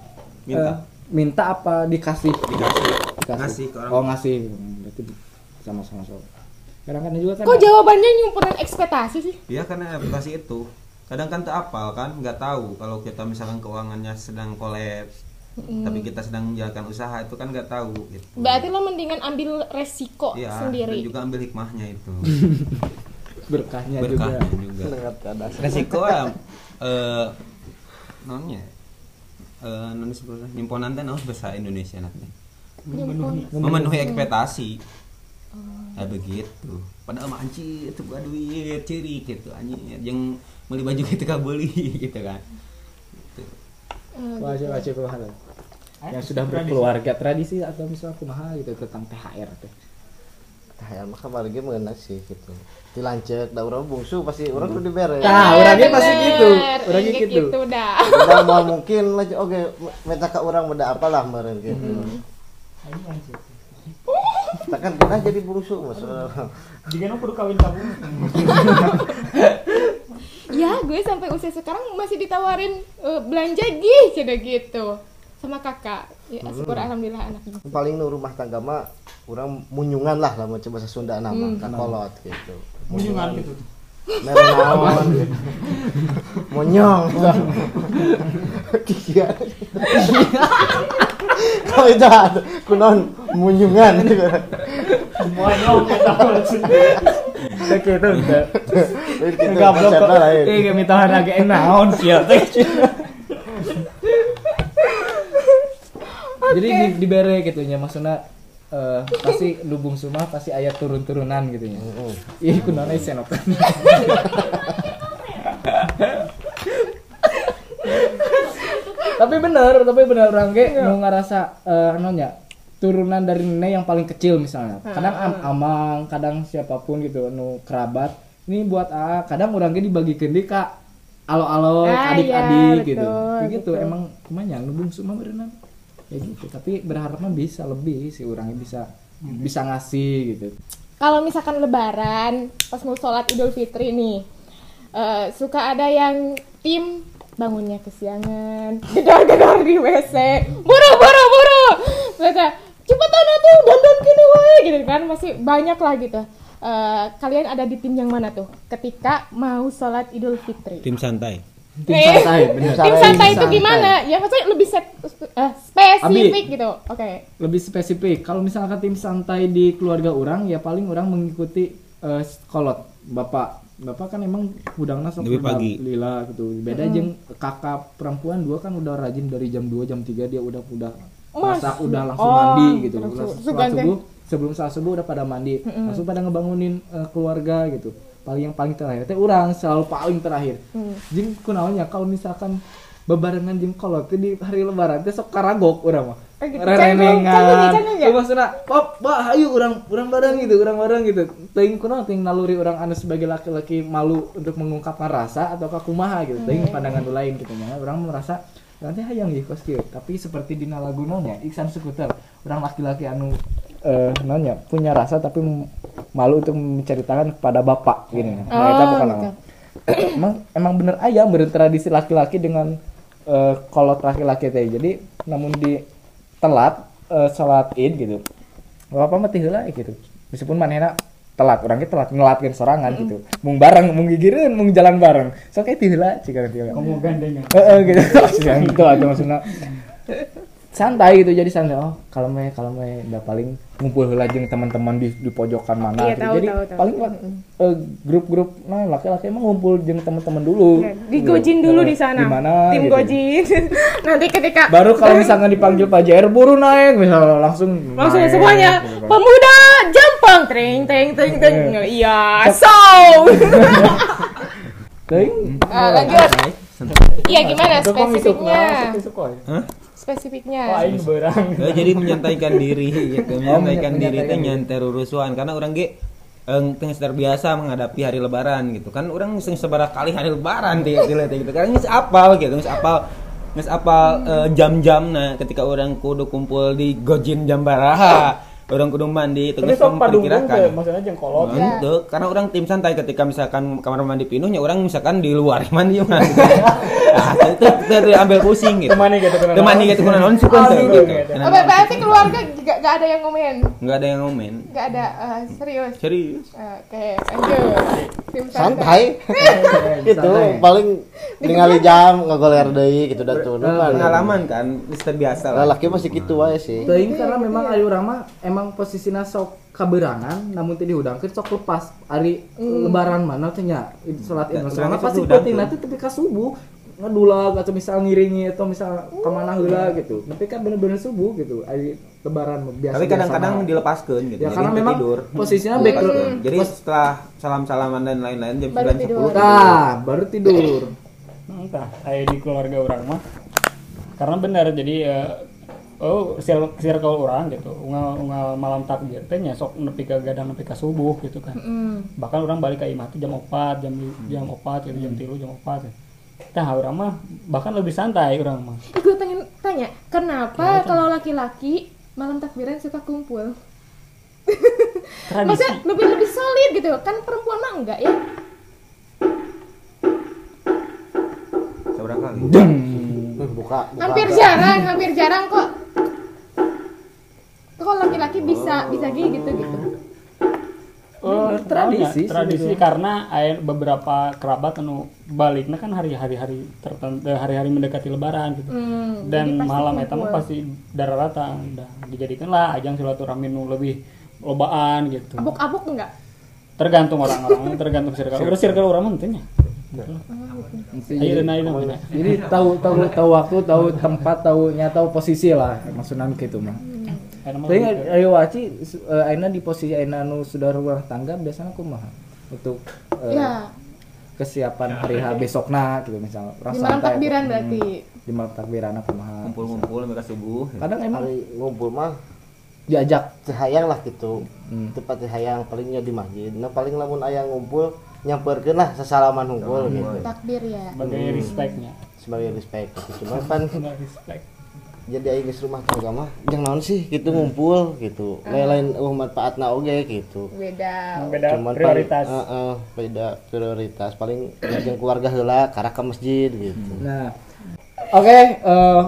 Minta. eh, minta apa dikasih Dikasih. dikasih Ngasih ke orang oh ngasih berarti sama-sama so kadang-kadang juga kan kok jawabannya nyimpenan ekspektasi sih? Iya karena adaptasi itu kadang kan tak apal kan nggak tahu kalau kita misalkan keuangannya sedang kolaps tapi kita sedang menjalankan usaha itu kan nggak tahu gitu. Berarti lo mendingan ambil resiko Iya, dan sendiri. juga ambil hikmahnya itu. [laughs] Berkahnya, juga. Berkahnya juga. Resiko ya eh nonnya eh non sebetulnya nyimponan teh naon bahasa Indonesia nanti Nyimpen. memenuhi ekspektasi. Nah begitu. Padahal mah anjir itu gua duit ciri gitu anjir yang beli baju gitu beli gitu kan Gitu. Eh, wajib wajib kumaha tuh? Eh, yang sudah berkeluarga tradisi atau misalnya kumaha gitu tentang THR teh Tah mah kamari ge meunah sih gitu. Dilancek da urang bungsu pasti urang kudu dibere. Tah, eh, orangnya pasti gitu. Orangnya Kayak gitu. gitu dah. Udah mau mungkin lagi oke meta ka urang beda apalah meureun gitu. Takkan kita jadi bungsu maksudnya. jika kudu kawin kamu [laughs] Ya, gue sampai usia sekarang masih ditawarin eh, belanja gih cina gitu sama kakak. Ya, syukur alhamdulillah anaknya. Paling nu rumah tangga mah urang munyungan lah lah mau coba bahasa Sunda nama kakolot gitu. munyungan gitu naon gitu. Monyong. [laughs] Iya. [laughs] Kalau itu ada kunon munyungan gitu. monyong kita Enggak blok minta harga naon sia teh. Jadi di, dibere gitu nya maksudnya eh, pasti lubung sumah pasti ayat turun-turunan gitu nya. Heeh. Ih kunaon senokan. [laughs] tapi bener, tapi bener orang ge nu ngerasa eh nonya turunan dari nenek yang paling kecil misalnya. Kadang am amang, kadang siapa pun gitu nu kerabat. Ini buat A, kadang orang ge dibagikeun deui ka alo-alo Ah, adik-adik iya, gitu. betul, gitu betul. emang ke mana nu bungsu mah berenang. Kayak gitu. Tapi berharapnya bisa lebih si orangnya bisa bisa ngasih gitu. Kalau misalkan lebaran, pas mau sholat Idul Fitri nih, eh, suka ada yang tim bangunnya kesiangan, [laughs] gedor-gedor di WC, buru buru buru, mereka cepetan tuh dandan gini wae gitu kan, masih banyak lah gitu. Eh, kalian ada di tim yang mana tuh? Ketika mau sholat Idul Fitri. Tim santai. Tim santai, bener. Tim santai itu gimana? Ya maksudnya lebih set- eh, spesifik gitu. Oke. lebih spesifik kalau misalkan tim santai di keluarga orang ya paling orang mengikuti eh, kolot bapak bapak kan emang udang langsung Lebih pagi. lila gitu. Beda jeng kakak perempuan dua kan udah rajin dari jam 2 jam 3 dia udah udah Mas. masak udah langsung Oh, mandi gitu. langsung subuh sebelum saat subuh udah pada mandi. Langsung pada ngebangunin eh, keluarga gitu. Paling yang paling terakhir. Teh orang selalu paling terakhir. Hmm. jeng kunaonnya kalau misalkan bebarengan jeung kolot di hari lebaran teh sok karagok urang mah Oh gitu. canggung ya? Tuh maksudnya pop bah ayo orang orang bareng gitu orang bareng gitu teuing kunaon teuing naluri orang anu sebagai laki-laki malu untuk mengungkapkan rasa atau kumaha gitu teuing pandangan nu lain gitu nya orang merasa nanti hayang ya kos kieu tapi seperti di nalaguna nya Iksan Skuter orang laki-laki anu eh nanya punya rasa tapi malu untuk menceritakan kepada bapak gini nah Oh, itu bukan gitu. nama. emang emang bener ayam bertradisi laki-laki dengan eh, kolot laki-laki teh jadi namun di telat eh, sholat id gitu bapak mah teh heula gitu. Meskipun manehna telat orangnya telat ngelatkeun sorangan gitu. Mung bareng mung gigireun mung jalan bareng. Teh heula cika teh heula kamu gandengan Heeh gitu. [laughs] Itu atau maksudnya [laughs] santai gitu jadi santai. Oh kalau me kalau me udah paling ngumpul heula jeung teman-teman di, di pojokan mana Iya, gitu. tahu, jadi tahu, tahu. paling eh, grup-grup nah laki-laki emang ngumpul jeung teman-teman dulu. Ya, digojin dulu. Di sana. di mana Tim gitu. gojin. [laughs] Nanti ketika baru kalau misalkan dipanggil Pak JR buru naik. Misalnya langsung langsung naik, semuanya gitu. Pemuda jampang tring tring tring tring. Iya. So Teuing. Ah, lanjut. Iya gimana spesifiknya spesifiknya Wah, ini berang. Eh, jadi menyantaikan diri gitu. [laughs] Menyantaikan diri teh diri. nyantai rurusuan karena orang ge eh, teh terbiasa menghadapi hari lebaran gitu kan orang sing sebarang kali hari lebaran teh gitu kan geus apal gitu geus apal geus apal eh, jam-jam nah ketika orang kudu kumpul di gojin jam baraha orang kudu mandi padung teh memperkirakan maksudnya jeung kolot. Nah, itu karena orang tim santai ketika misalkan kamar mandi penuhnya orang misalkan di luar [laughs] mandi mah [laughs] gitu. nah, itu, itu, itu ambil pusing gitu. Temani gitu kan. temani gitu kuna non suka gitu gitu. oh, berarti keluarga gak, gak ada yang ngomen? Nggak ada yang ngomen. Gak ada eh, serius? Serius. Oke lanjut. Tim santai. [laughs] Itu paling ningali jam ngagoler deui gitu dan tuh pengalaman kan Mister biasa lah. Laki masih gitu wae sih. Teuing karena memang ari urang mah emang posisinya sok kaberangan namun tadi dihudangkeun sok lepas. Hari lebaran mana teh nya? Salat Ya, soalnya urang pasti hudangkeun. penting nanti tapi ka subuh ngedulag atau misal ngiringi atau misal ke mana heula gitu. Tapi kan bener-bener subuh gitu hari lebaran mah. Biasa tapi kadang-kadang dilepaskan gitu ya Jadi karena memang tidur. posisinya Dilepaskeun. background jadi setelah salam-salaman dan lain-lain jam Baru 9 tidur. 10 nah baru tidur. Entah, kayak di keluarga orang mah. Karena benar jadi eh, oh circle, orang gitu. Unggal unggal malam takbir teh nya sok nepi ke gadang nepi ka subuh gitu kan. Bahkan orang balik ke imah jam 4, jam jam 4 gitu, jam 3, jam 4. Tah orang mah bahkan lebih santai orang mah. Eh, gue pengen tanya kenapa kalau laki-laki malam takbiran suka kumpul Tradisi. maksudnya lebih lebih solid gitu kan perempuan mah enggak ya seberapa kali Hmm, buka buka hampir agak. jarang hampir jarang kok bisa bisa gitu gitu. Oh, tradisi tradisi, karena aya beberapa kerabat anu baliknya kan hari-hari hari tertentu hari-hari mendekati lebaran gitu. Hmm, Dan malam eta mah pasti darah rata udah dijadikan lah ajang silaturahmi nu lebih lobaan gitu. abuk-abuk enggak? Tergantung orang-orang, [laughs] tergantung circle. Urus circle. orang dan ayo dan. jadi tahu tahu tahu waktu tahu tempat tahu nya tahu posisi lah maksudnya gitu mah. Mah Tapi ayo waci eh, aina di posisi aina nu sudah rumah tangga biasanya kumaha? Untuk eh, ya. kesiapan hari H besokna gitu misalnya orang di malam santai takbiran atau- berarti. di malam takbiran kumaha? Kumpul-kumpul mereka subuh. Kadang emang hari ngumpul mah diajak. teu hayang lah gitu. Hmm. tempat teu hayang palingnya di masjid. Nah paling lamun aya ngumpul nyamperkeun lah sesalaman hungkul gitu. takbir ya. Sebagai respectnya. Sebagai respect. Gitu. cuma kan [laughs] Sebagai respect jadi aing geus rumah tangga mah jeung naon sih? Gitu ngumpul gitu lain lain uh manfaatna oge gitu beda. Beda Cuman prioritas. Paling, Heeh, beda prioritas. Paling jeung keluarga heula karena ke masjid gitu. Nah, oke eh,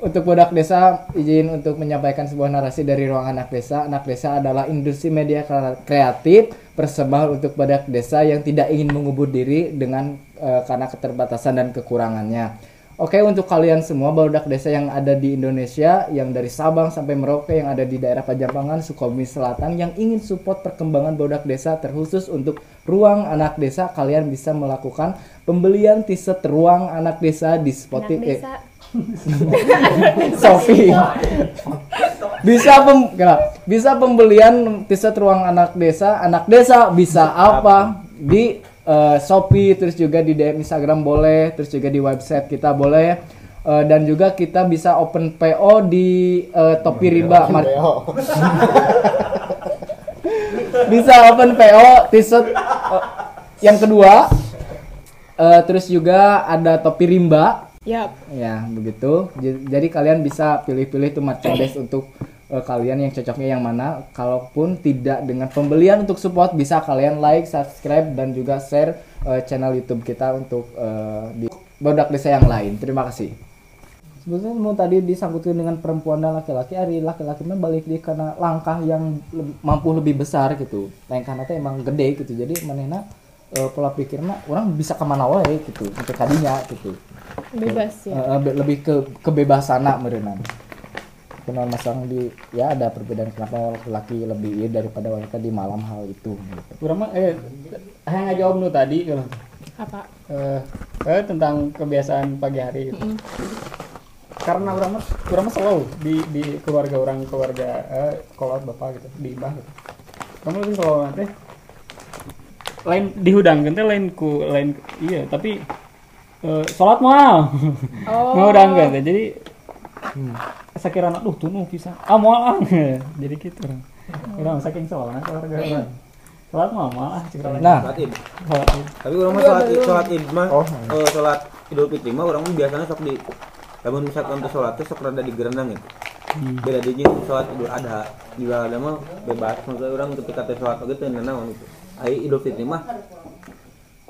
untuk budak desa izin untuk menyampaikan sebuah narasi dari ruang anak desa. Anak desa adalah industri media kreatif persembahan untuk budak desa yang tidak ingin mengubur diri dengan eh, karena keterbatasan dan kekurangannya. Oke untuk kalian semua budak desa yang ada di Indonesia yang dari Sabang sampai Merauke yang ada di daerah Pajampangan, Sukabumi Selatan yang ingin support perkembangan budak desa terkhusus untuk ruang anak desa kalian bisa melakukan pembelian t-shirt ruang anak desa di Spotify. Desa. [laughs] Sofi bisa pem bisa pembelian t-shirt ruang anak desa. Anak desa bisa apa? Di eh, Shopee terus juga di DM Instagram boleh terus juga di website kita boleh. Eh, dan juga kita bisa open PO di eh, Topi Riba Mar- [laughs] bisa open PO t-shirt eh, yang kedua. Eh, terus juga ada topi rimba. Yap. Ya, begitu. J- Jadi kalian bisa pilih-pilih tuh merchandise untuk eh, kalian yang cocoknya yang mana. Kalaupun tidak dengan pembelian untuk support bisa kalian like, subscribe dan juga share eh, channel YouTube kita untuk eh, di Bodak Desa yang lain. Terima kasih. Sebetulnya mau tadi disangkutin dengan perempuan dan laki-laki, hari laki-laki balik di karena langkah yang le- mampu lebih besar gitu. Lain karena teh emang gede gitu. Jadi manehna eh, pola pikirnya orang bisa ke mana wae gitu, untuk tadinya gitu. Bebas ya. Be- lebih ke kebebasan nak kenal masang di ya ada perbedaan kenapa laki-laki lebih iya daripada wanita di malam hal itu gitu. Kurang eh yang ngajawab nu tadi kalau Apa? eh, eh, tentang kebiasaan pagi hari gitu. Karena orang mah orang mah selalu di di keluarga orang keluarga eh kolot bapak gitu di imbah gitu. Kamu lebih selalu nanti lain dihudangkeun teh lain ku lain iya tapi eh, sholat mal [laughs] Oh. ngehudangkeun teh jadi sakirana aduh tuh bisa ah moal ah [laughs] jadi gitu orang orang saking sholat keluarga orang sholat mal mal ah cik orang. nah Sholat. Tapi orang mah sholat Id, sholat Id mah eh, sholat Idul Fitri mah orang mah biasanya sok di lamun misalkan untuk sholat teh sok rada digerenang gitu. Beda di jeung sholat Idul Adha. Idul Adha mah bebas maksudnya orang ketika teh sholat oge teh nanaon gitu. Ai Idul Fitri mah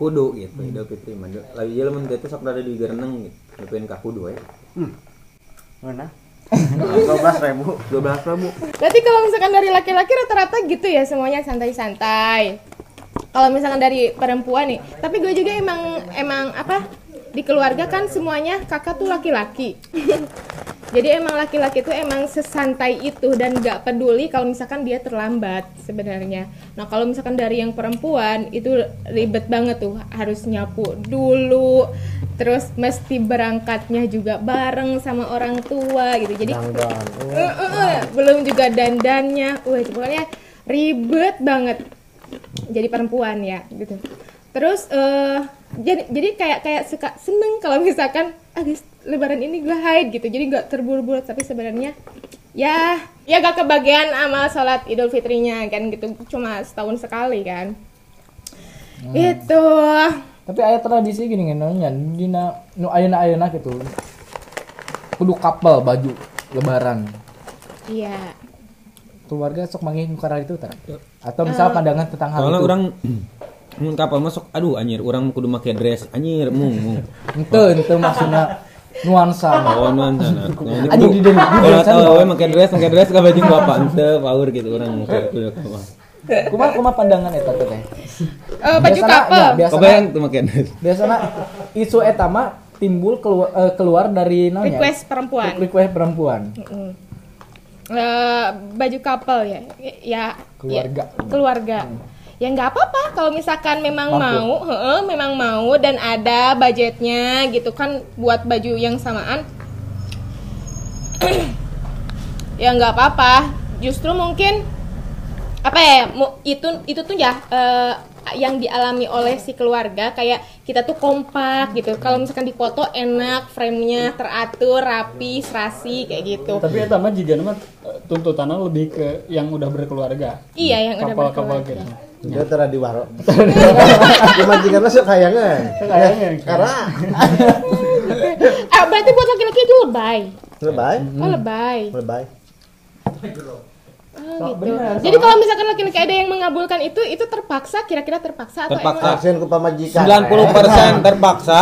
kudu gitu Idul Fitri mah. Lalu jeung lamun teh sok rada digerenang gitu. Nepian ka kudu we. Mana [laughs] dua belas ribu 12 ribu. Berarti kalau misalkan dari laki-laki rata-rata gitu ya semuanya santai-santai. Kalau misalkan dari perempuan nih, tapi gue juga emang emang apa di keluarga kan semuanya kakak tuh laki-laki. [laughs] Jadi emang laki-laki tuh emang sesantai itu dan gak peduli kalau misalkan dia terlambat sebenarnya. Nah kalau misalkan dari yang perempuan itu ribet banget tuh harus nyapu dulu, terus mesti berangkatnya juga bareng sama orang tua gitu. Jadi Eh, eh, eh, belum juga dandannya wah pokoknya ribet banget jadi perempuan ya gitu terus eh jadi jadi kayak kayak suka seneng kalau misalkan ah guys lebaran ini gue haid gitu. Jadi nggak terburu-buru tapi sebenarnya ya ya gak kebagian amal sholat idul fitrinya kan gitu. Cuma setahun sekali kan. Itu tapi ada tradisi gini nanya dina nu ayeuna ayeuna gitu. Kudu kapal baju lebaran. Iya. Keluarga sok manggih karena itu tak atau misal pandangan tentang hal itu orang [clears throat] mun kapal masuk aduh anjir orang kudu make dress anjir mung mung. ente ente maksudnya nuansa. Oh, nuansa nah. [laughs] Anjing di deui- di Kalau tahu we make dress, make dress ka bajing bapak ente power gitu orang kudu kapal. kumaha kumaha pandangan eta teh Eh, baju Biasana- couple ya, biasana Kebayang tuh make dress. biasanya isu eta mah timbul keluar, eh, keluar dari namanya request perempuan. Request perempuan. Eh, baju couple ya ya Keluarga. ya, keluarga ya nggak apa-apa kalau misalkan memang Mampu. mau heeh, memang mau dan ada budgetnya gitu kan buat baju yang samaan [clears throat] ya nggak apa-apa justru mungkin apa ya itu itu tuh ya eh, yang dialami oleh si keluarga kayak kita tuh kompak gitu kalau misalkan di foto enak framenya teratur rapi serasi kayak gitu tapi eta mah juga mah tuntutannya lebih ke yang udah berkeluarga Iya yang udah Kapal-kapal berkeluarga. gitu. Dia tara di waro. [laughs] Majikan sok kayangan. Kayangan. Karena Ah, [laughs] berarti buat laki-laki itu lebay. lebay, Oh, lebay. lebay. Oh, gitu. Jadi kalau misalkan laki-laki ada yang mengabulkan itu, itu terpaksa, kira-kira terpaksa atau Terpaksa. emang? Vaksin ku pamajikan. 90% terpaksa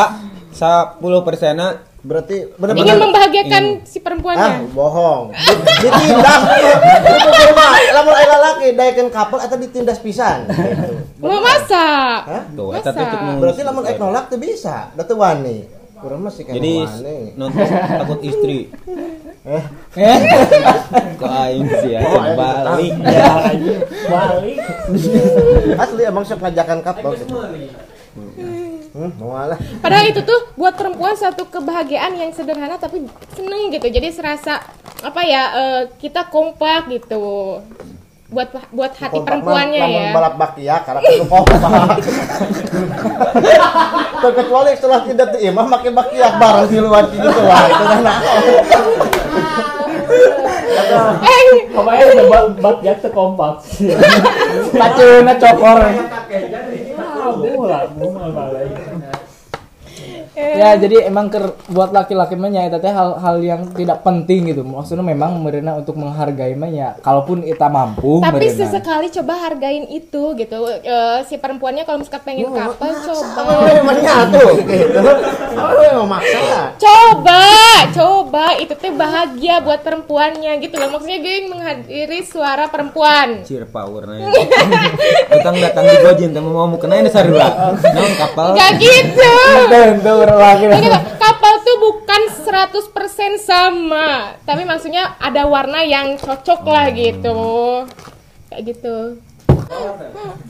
10 persennya Berarti ingin benar-benar membahagiakan si ah perempuannya? bohong. Di- Ditindas. Itu mah lamun aya lalaki daekeun kapal atau ditindas pisan. Gitu. Mau masa? Hah? tuh Masa? eta Berarti lamun ek nolak teu bisa, da teu wani. Kurang masih kan jadi nonton takut istri Eh, kok aing sih ya Oh, balik aja. balik. asli emang sok ngajakan kapal gitu. Hmm, mau lah. Padahal itu tuh buat perempuan satu kebahagiaan yang sederhana tapi seneng gitu. Jadi serasa apa ya eh, kita kompak gitu. Buat buat hati Kompak perempuannya lamun ya. balap bakia karena itu kompak. [laughs] Terkecuali setelah tidak diimah makin bakia bareng di luar gitu wah itu kan Eh, Pokoknya udah bak bak jak kompak. Paceuna cokor. Ah, bola balik. Ya, jadi emang ker, buat laki-laki mah teh hal-hal yang tidak penting gitu. Maksudnya memang merena untuk menghargai mah ya kalaupun kita mampu tapi meureuna. sesekali coba hargain itu gitu. Eh, si perempuannya kalau misalkan pengen kapal coba. emang nyatu gitu. Oh, [laughs] maksa. Coba, coba itu teh bahagia buat perempuannya gitu loh. Maksudnya gue menghadiri suara perempuan. cheer power nah datang datang di gojin temu mau mau kena ini sarua [laughs] naon kapal Gak gitu. Tentu Jadi gitu, kapal tuh bukan 100% sama, tapi maksudnya ada warna yang cocok lah gitu. Kayak gitu.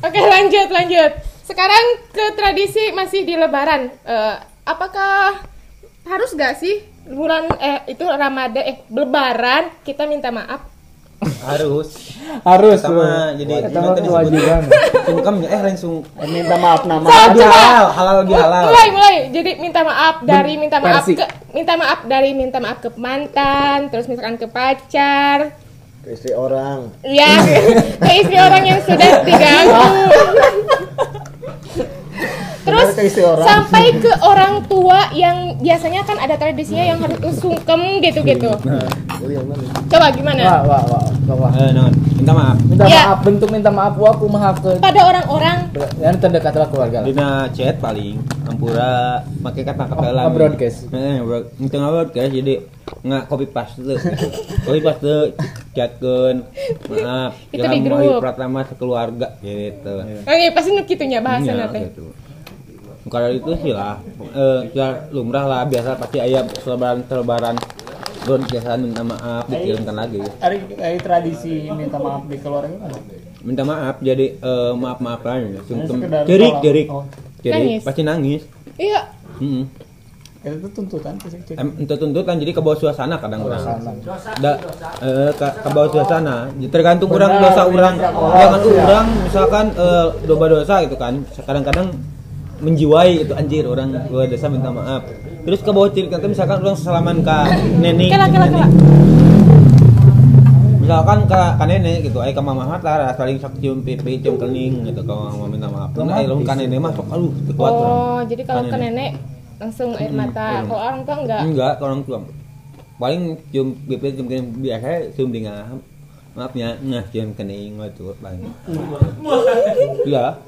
Oke, lanjut lanjut. Sekarang ke tradisi masih di lebaran. Eh, apakah harus gak sih bulan eh itu Ramadan eh lebaran kita minta maaf? Harus harus bro. jadi tadi kewajiban. sungkemnya eh langsung Minta maaf nama. coba. halal halal lebih halal Mulai mulai. Jadi minta maaf dari minta maaf ke minta maaf dari minta maaf ke mantan, terus misalkan ke pacar, Ke istri orang. Ya, [laughs] ke istri orang yang sudah diganggu. [laughs] Terus ke istri orang. sampai ke orang tua yang biasanya kan ada tradisinya yang harus sungkem gitu-gitu. Coba gimana? Wah, wah, wah. wah. eh non minta maaf Minta Ya. maaf, bentuk minta maaf gua aku maafkeun. Pada orang-orang Yang terdekat lah keluarga dina chat paling ampura pakai kata kata Oh, lain nge-broadcast. eh bro itu nggak broadcast jadi nggak copy paste copy paste chatkeun maaf Itu di grup. Pratama sekeluarga gitu Oke, pasti nu kitunya bahasan Iya, teh. gitu. Kalau itu sih lah, eh, ya lumrah lah biasa pasti ayam selebaran selebaran broadcastan minta maaf dikirimkan lagi. Hari, hari tradisi minta maaf di keluarga? Minta maaf jadi eh, maaf maaf lah ya. Sungkem jerik jerik Oh. Nangis. pasti nangis. Iya. Mm Itu tuntutan sih. Cik. Em, itu tuntutan jadi ke bawah suasana kadang orang. Da, eh, ke, ke bawah suasana. Jadi Tergantung orang Benar, dosa orang. Jangan orang misalkan eh, dosa dosa gitu kan. Kadang-kadang menjiwai itu anjir orang gua dosa minta maaf. Terus ke bawah ciri nanti misalkan orang salaman ke nenek. Kela kela kela. Misalkan ke, ke nenek gitu, ay ke mama lah saling sok cium pipi, cium kening gitu kalau mau minta maaf. Nah, ay lamun ke nenek mah sok aduh kuat orang. Oh, jadi kalau Ka ke nenek langsung air mata. Kalau orang tua enggak. Enggak, kalau orang tua. Paling cium pipi cium kening biasa cium di ngaham. Maafnya, ngah cium kening gitu paling. Iya.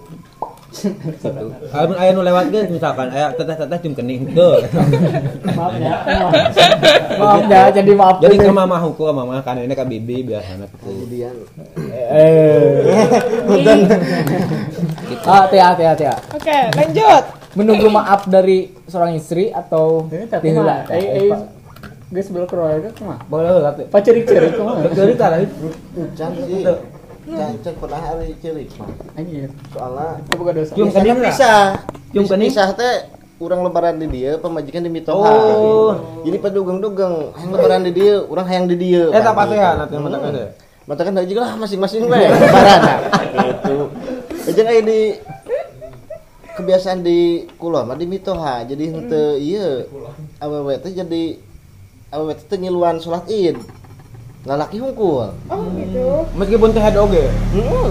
Gitu. Amun aya nu lewat ge misalkan aya teteh-teteh cium kening tuh. Maaf ya. Maaf ya, jadi maaf. Jadi ke mama hukum mama kan ini ke bibi biasana gitu. Kemudian Eh. Ah, Tia, Tia, Tia. Oke, lanjut. Menunggu maaf dari seorang istri atau mah, eh, eh, guys sebelah keluarga ke mana? Boleh lah tuh. Pacerik-cerik ke mana? Betul tah Can sih. Can cek pernah hari cilik mah. Anjir. Soalnya Apa bukan dosa? Cium Biasanya kening lah. pisah. Cium Bis- kening? Pisah teh urang lebaran di dia, pemajikan di mitoha. Oh. Jadi pada dugeng-dugeng, hayang lebaran di dia, urang hayang di dia. Eh tak pasti ya nanti Hmm. mata kada. Mata kan juga lah masing-masing we lebaran. nah. Gitu. Jeung aya di kebiasaan di kulon mah di mitoha. Jadi henteu ieu awewe teh jadi awewe teh teu nyiluan salat Id. Lalaki hungkul. Oh, gitu. Meskipun teh ada oge. Heeh.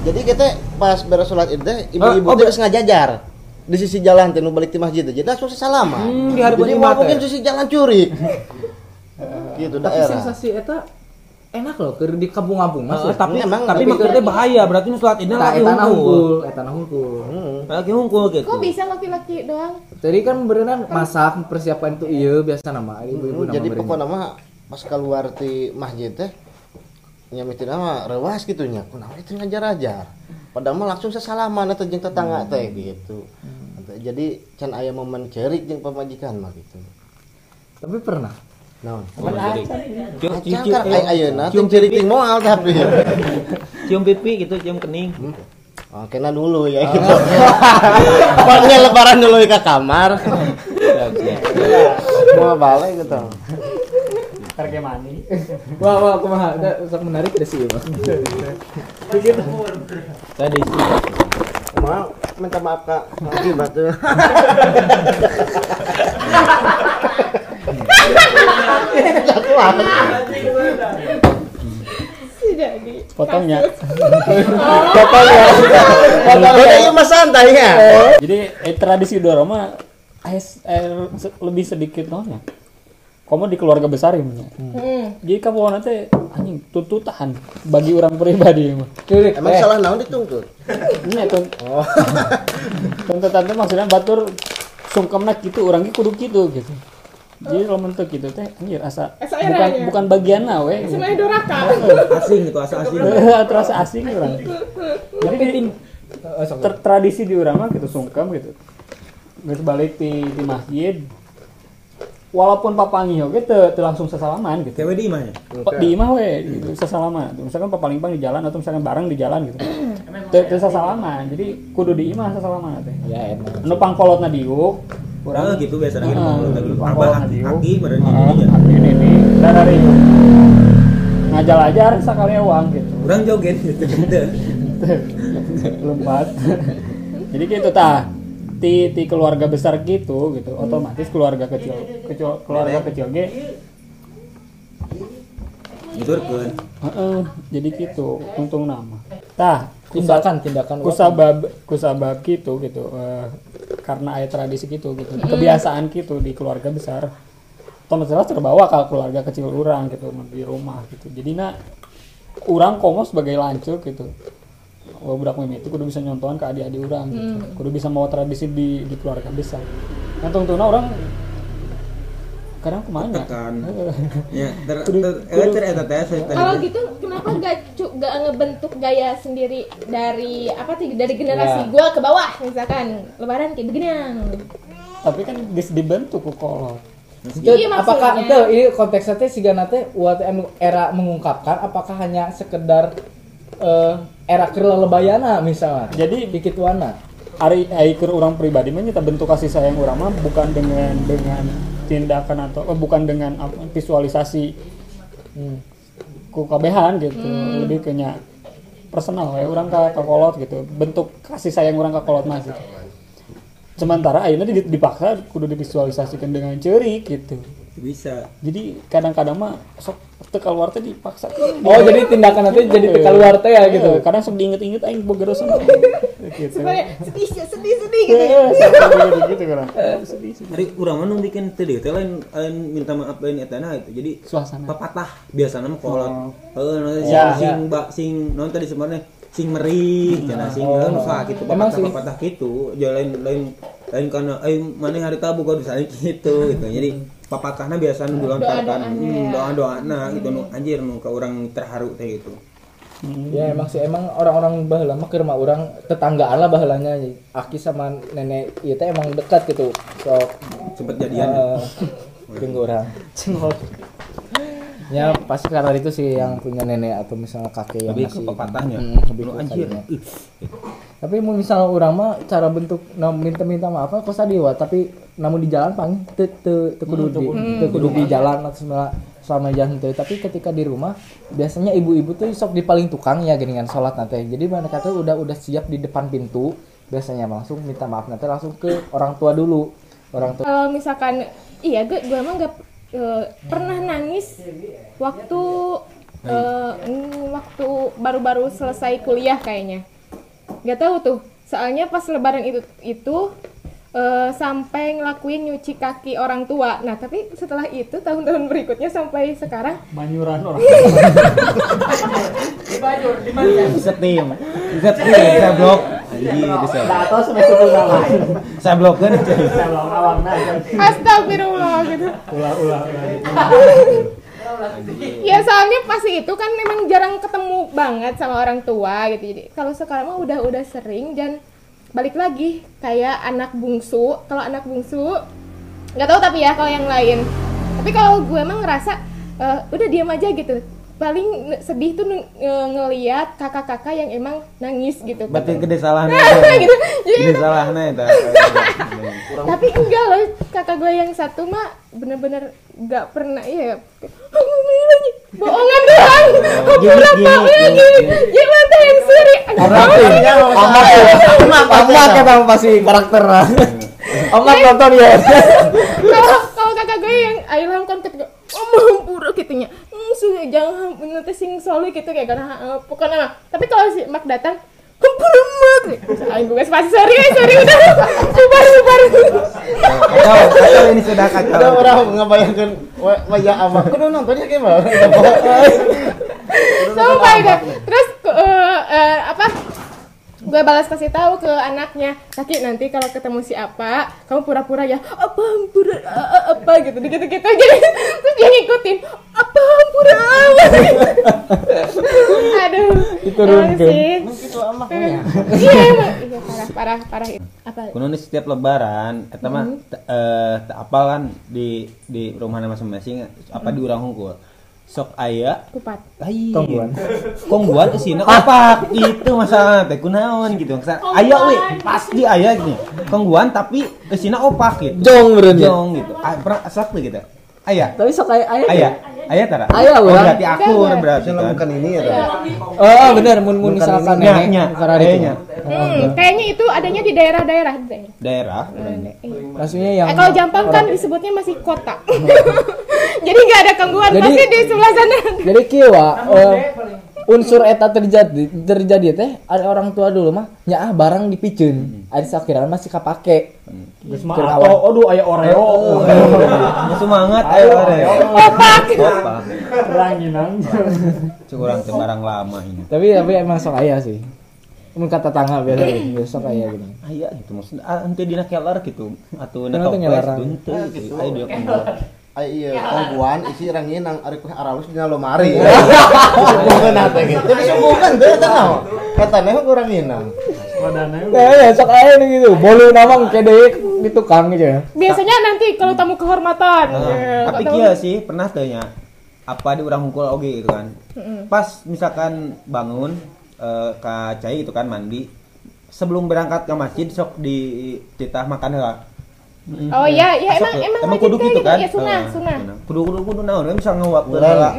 jadi kita pas beres sholat id teh ibu-ibu Oh, oh, teh geus ngajajar di sisi jalan teh nu balik ti masjid teh. jadi langsung salaman Hmm, di hari jadi mau mungkin sisi jalan curi [laughs] gitu tapi daerah sensasi eta enak loh keur di kampung-kampung mas Eh, tapi Emang, tapi maksudnya bahaya berarti nu salat ini Nah, lagi eta hungkul hungkul Hmm. lagi hungkul gitu Kok bisa laki-laki doang? Jadi kan beneran masak persiapan itu iya biasa nama ibu-ibu nama jadi beureun. pokoknya mah pas keluar ti masjid teh nyamiti nama rewas gitu nya. Kunaon itu ngajar-ajar. Padahal mah langsung sesalaman eta jeung tetangga teh gitu. Jadi can aya momen cerik jeung pamajikan mah gitu. Tapi pernah. naon? Cium cium cangkar ay ayeuna teh cerik ting moal tapi. [laughs] Cium pipi gitu cium kening. Oh, kena dulu ya gitu. [laughs] Pokoknya lebaran dulu ke kamar. Mau balik gitu. [laughs] Karena mani. [laughs] Wah, wah, kumaha? Da sok menarik deh sih, Mas. [laughs] tadi Mau minta maaf kak. Lagi batu. [laughs] Tidak di. Potongnya. Pokoknya iya mah santai ya. Jadi eh, tradisi Doroma eh, eh, se- lebih sedikit nolnya. Kamu di keluarga besar ya punya. Hmm. Jadi kamu nanti anjing tuntutan bagi orang pribadi mah. Curik. Emang eh, salah naon dituntut? Ini tuh Oh. [laughs] tuntutan teh maksudnya batur sungkemna gitu orang ge kudu gitu gitu. Jadi kalau mentok gitu teh anjir asa bukan eranya. bukan bagian we. Semuanya doraka. asing gitu asing [laughs] Terasa asing orang. [laughs] Jadi di, sok. ter- tradisi di urang mah gitu sungkem gitu. Geus balik di di masjid. Walaupun papangi oge teu teu langsung sesalaman gitu. cewek di imahnya Pak di imah we gitu, sesalaman. Misalkan papalimpang di jalan atau misalkan bareng di jalan gitu. Teu teu sesalaman. Jadi kudu di imah sesalaman teh. Ya, enak. Anu pangkolotna diuk, kurang gitu biasanya gitu Heeh, kalau lagi pangkol abah diuk. kaki badan ini kaki ini dan dari ngajal ajar sakali uang gitu. kurang joget gitu [laughs] gitu lompat jadi gitu tah ti ti keluarga besar gitu gitu. Otomatis keluarga kecil kecil keluarga kecil ge itu kan heeh, jadi gitu untung nama. Tah Tindakan, tindakan. kusabab kusabab gitu gitu eh, karena ada tradisi gitu gitu. Kebiasaan gitu di keluarga besar. Otomatis jelas terbawa ke keluarga kecil orang gitu di rumah gitu. Jadi nak orang komo sebagai lancuk gitu oh, budak mimiti kudu bisa nyontohan ke adik-adik orang gitu. Kudu bisa mau tradisi di di keluarga besar. Yang tentunya orang kadang ke mana? Tekan [laughs] ya ter ter eh ter eta teh saya tadi Kalau gitu kenapa gak cu- gak ngebentuk gaya sendiri dari apa sih dari generasi Ya. gua ke bawah misalkan? Lebaran kayak begini. Tapi kan dibentuk ku kolot Itu, Iya, apakah itu ini konteksnya teh siga nate uat anu era mengungkapkan apakah hanya sekedar eh, era kelelebayana misalnya. Jadi dikit wana Ari Aiker orang pribadi mah nyata bentuk kasih sayang orang mah bukan dengan dengan tindakan atau eh, bukan dengan visualisasi hmm. ku kabehan gitu. Lebih kenya personal ya orang ke ke kolot gitu. Bentuk kasih sayang orang ke kolot mas gitu. sementara akhirnya di- dipaksa kudu divisualisasikan dengan cerik gitu bisa. Jadi kadang-kadang mah sok teu keluar teh dipaksa. Oh jadi tindakan nanti jadi keluar teh ya gitu. Eh, kadang sok diinget-inget aing boga dosa [laughs] gitu sedih sedih sedih gitu. Eh, gitu gitu kan sedih sedih. Hari urang mah nu bikin teu deui teh lain lain minta maaf lain eta nah itu. Jadi suasana. pepatah biasanya mah kolot. Heeh nu sing Ya, sing ba- sing non tadi sebenarnya sing merih cenah sing heeh nu saha kitu Emang pepatah sih. pepatah kitu. Jadi lain lain lain karena eh mana hari tabu kau di sana gitu gitu. Jadi pepatahna biasa nu dilontarkan Doa-doanya. doa doa nah gitu nu anjir nu ka urang terharu teh gitu. Ya emang sih emang orang-orang baheula mah keur mah urang tetanggaan lah baheulanya Aki sama nenek ieu teh emang dekat gitu. Sok sempet jadian. eh [laughs] jeung urang ya pasti karena itu sih yang punya nenek atau misalnya kakek yang lebih ke masih pepatahnya? Hmm, lebih ke anjir. tapi mau misalnya orang mah cara bentuk nah, minta minta maaf kok sadiwa tapi namun di jalan pang te te te kudu di te kudu di jalan. atau selama selama jalan teu tapi ketika di rumah biasanya ibu-ibu tuh sok di paling tukang ya geningan sholat nanti. Jadi mereka tuh udah udah siap di depan pintu biasanya langsung minta maaf nanti langsung ke orang tua dulu. Orang tua kalau misalkan iya gue gue emang gak eh, pernah nangis waktu eh, mm, waktu baru-baru selesai kuliah kayaknya nggak tahu tuh soalnya pas lebaran itu itu eh, sampai ngelakuin nyuci kaki orang tua nah tapi setelah itu tahun-tahun berikutnya sampai sekarang Banyuran orang. Bisa tim. Bisa tim, saya blok. Iya. Atau suku nama. Saya blok kan. Saya awang nah. astagfirullah gitu Ulah-ulah. [laughs] ya soalnya pasti itu kan memang jarang ketemu banget sama orang tua gitu jadi kalau sekarang mah udah udah sering dan balik lagi kayak anak bungsu kalau anak bungsu nggak tahu tapi ya kalau yang lain tapi kalau gue emang ngerasa eh, udah diam aja gitu paling sedih tuh nge- nge- ngeliat kakak-kakak yang emang nangis gitu. Berarti gede salahnya. [laughs] gitu. Jadi Gede salahnya itu. [laughs] tapi enggak loh kakak gue yang satu mah bener-bener nggak pernah iya bohongan doang. Gini, gini, gini. ya mata yang seri Amat amat kata pasti karakter. Amat nonton ya. Kalau kalau kakak gue yang ayam kan ketika oh mampura gitunya hmm, sudah jangan nanti sing solo gitu kayak karena eh, pokoknya tapi kalau si Mak datang hampura mak aing gue pasti sorry sorry udah subar subar Kacau, kacau ini sudah kacau. Ada orang ngebayangkan wa- wajah abang. Kudu nontonnya gimana? Sumpah itu. Terus eh, eh, apa? Gue balas kasih tahu ke anaknya, Kaki nanti kalau ketemu si apa, kamu pura-pura ya, apa pura apa gitu, gitu gitu. Jadi terus dia ngikutin, apa pura [laughs] Aduh. Emang sih. Itu amaknya. Iya emang, iya parah parah parah itu. Apa? Kuno setiap lebaran, eta mah te- eh apal kan di di rumahna masing-masing apa di urang hungkul. Sok aya Kupat. Ai. Kongguan. Kongguan sini apa? Itu masalah teh kunaon gitu. Maksudnya, Aya we, pasti aya gini. Kongguan tapi kesina opak gitu. Jong berarti Jong gitu. Ah, pernah asap tuh gitu. Aya. Tapi sok kayak ayah Aya. Aya tara. Aya, Oh, berarti akur berarti kan. bukan ini ya. Teh? Oh bener mun mun misalkan Nya, nenek nya, karena itu ayahnya. Hmm, kayaknya itu adanya di daerah-daerah. daerah. Daerah. maksudnya yang Eh, kalau Jampang kan disebutnya masih kota. Jadi nggak ada gangguan Jadi- pasti di sebelah sana. jadi kieu eh, unsur eta terjadi terjadi teh ada orang tua dulu mah nya ah barang dipikeun ada sakiran masih kapake Geus mah atau aduh aya Oreo. Ya semangat ayo are. Opak. Opak. Ranginan. Cuk urang teh barang lama ini. tapi tapi emang sok aya sih mun kata tangga biasa gitu sok aya gitu Aya gitu maksudnya ah, henteu dina keller gitu atuh ngelaran? tuh henteu gitu. Ayo dia iya, kongguan isi rangin nang ari kue aralus dina lomari. [laughs] Disebutkeun ate gitu. Jadi disebutkeun teh eta naon? Katanya kok kurang inang. Nah, ya sok aya nih gitu. Bolu nama kede di tukang gitu ya. Biasanya nanti kalau tamu kehormatan. ya, Tapi kalau kieu tamu- sih pernah teh nya apa di urang hungkul oge gitu kan. Pas misalkan bangun eh, ka cai itu kan mandi sebelum berangkat ke masjid sok di titah makan heula. Oh iya, iya emang Sok, emang emang wajib kudu gitu kan? Ya sunah, Eh, sunah. Kudu kudu kudu naon we bisa Ulen. heula.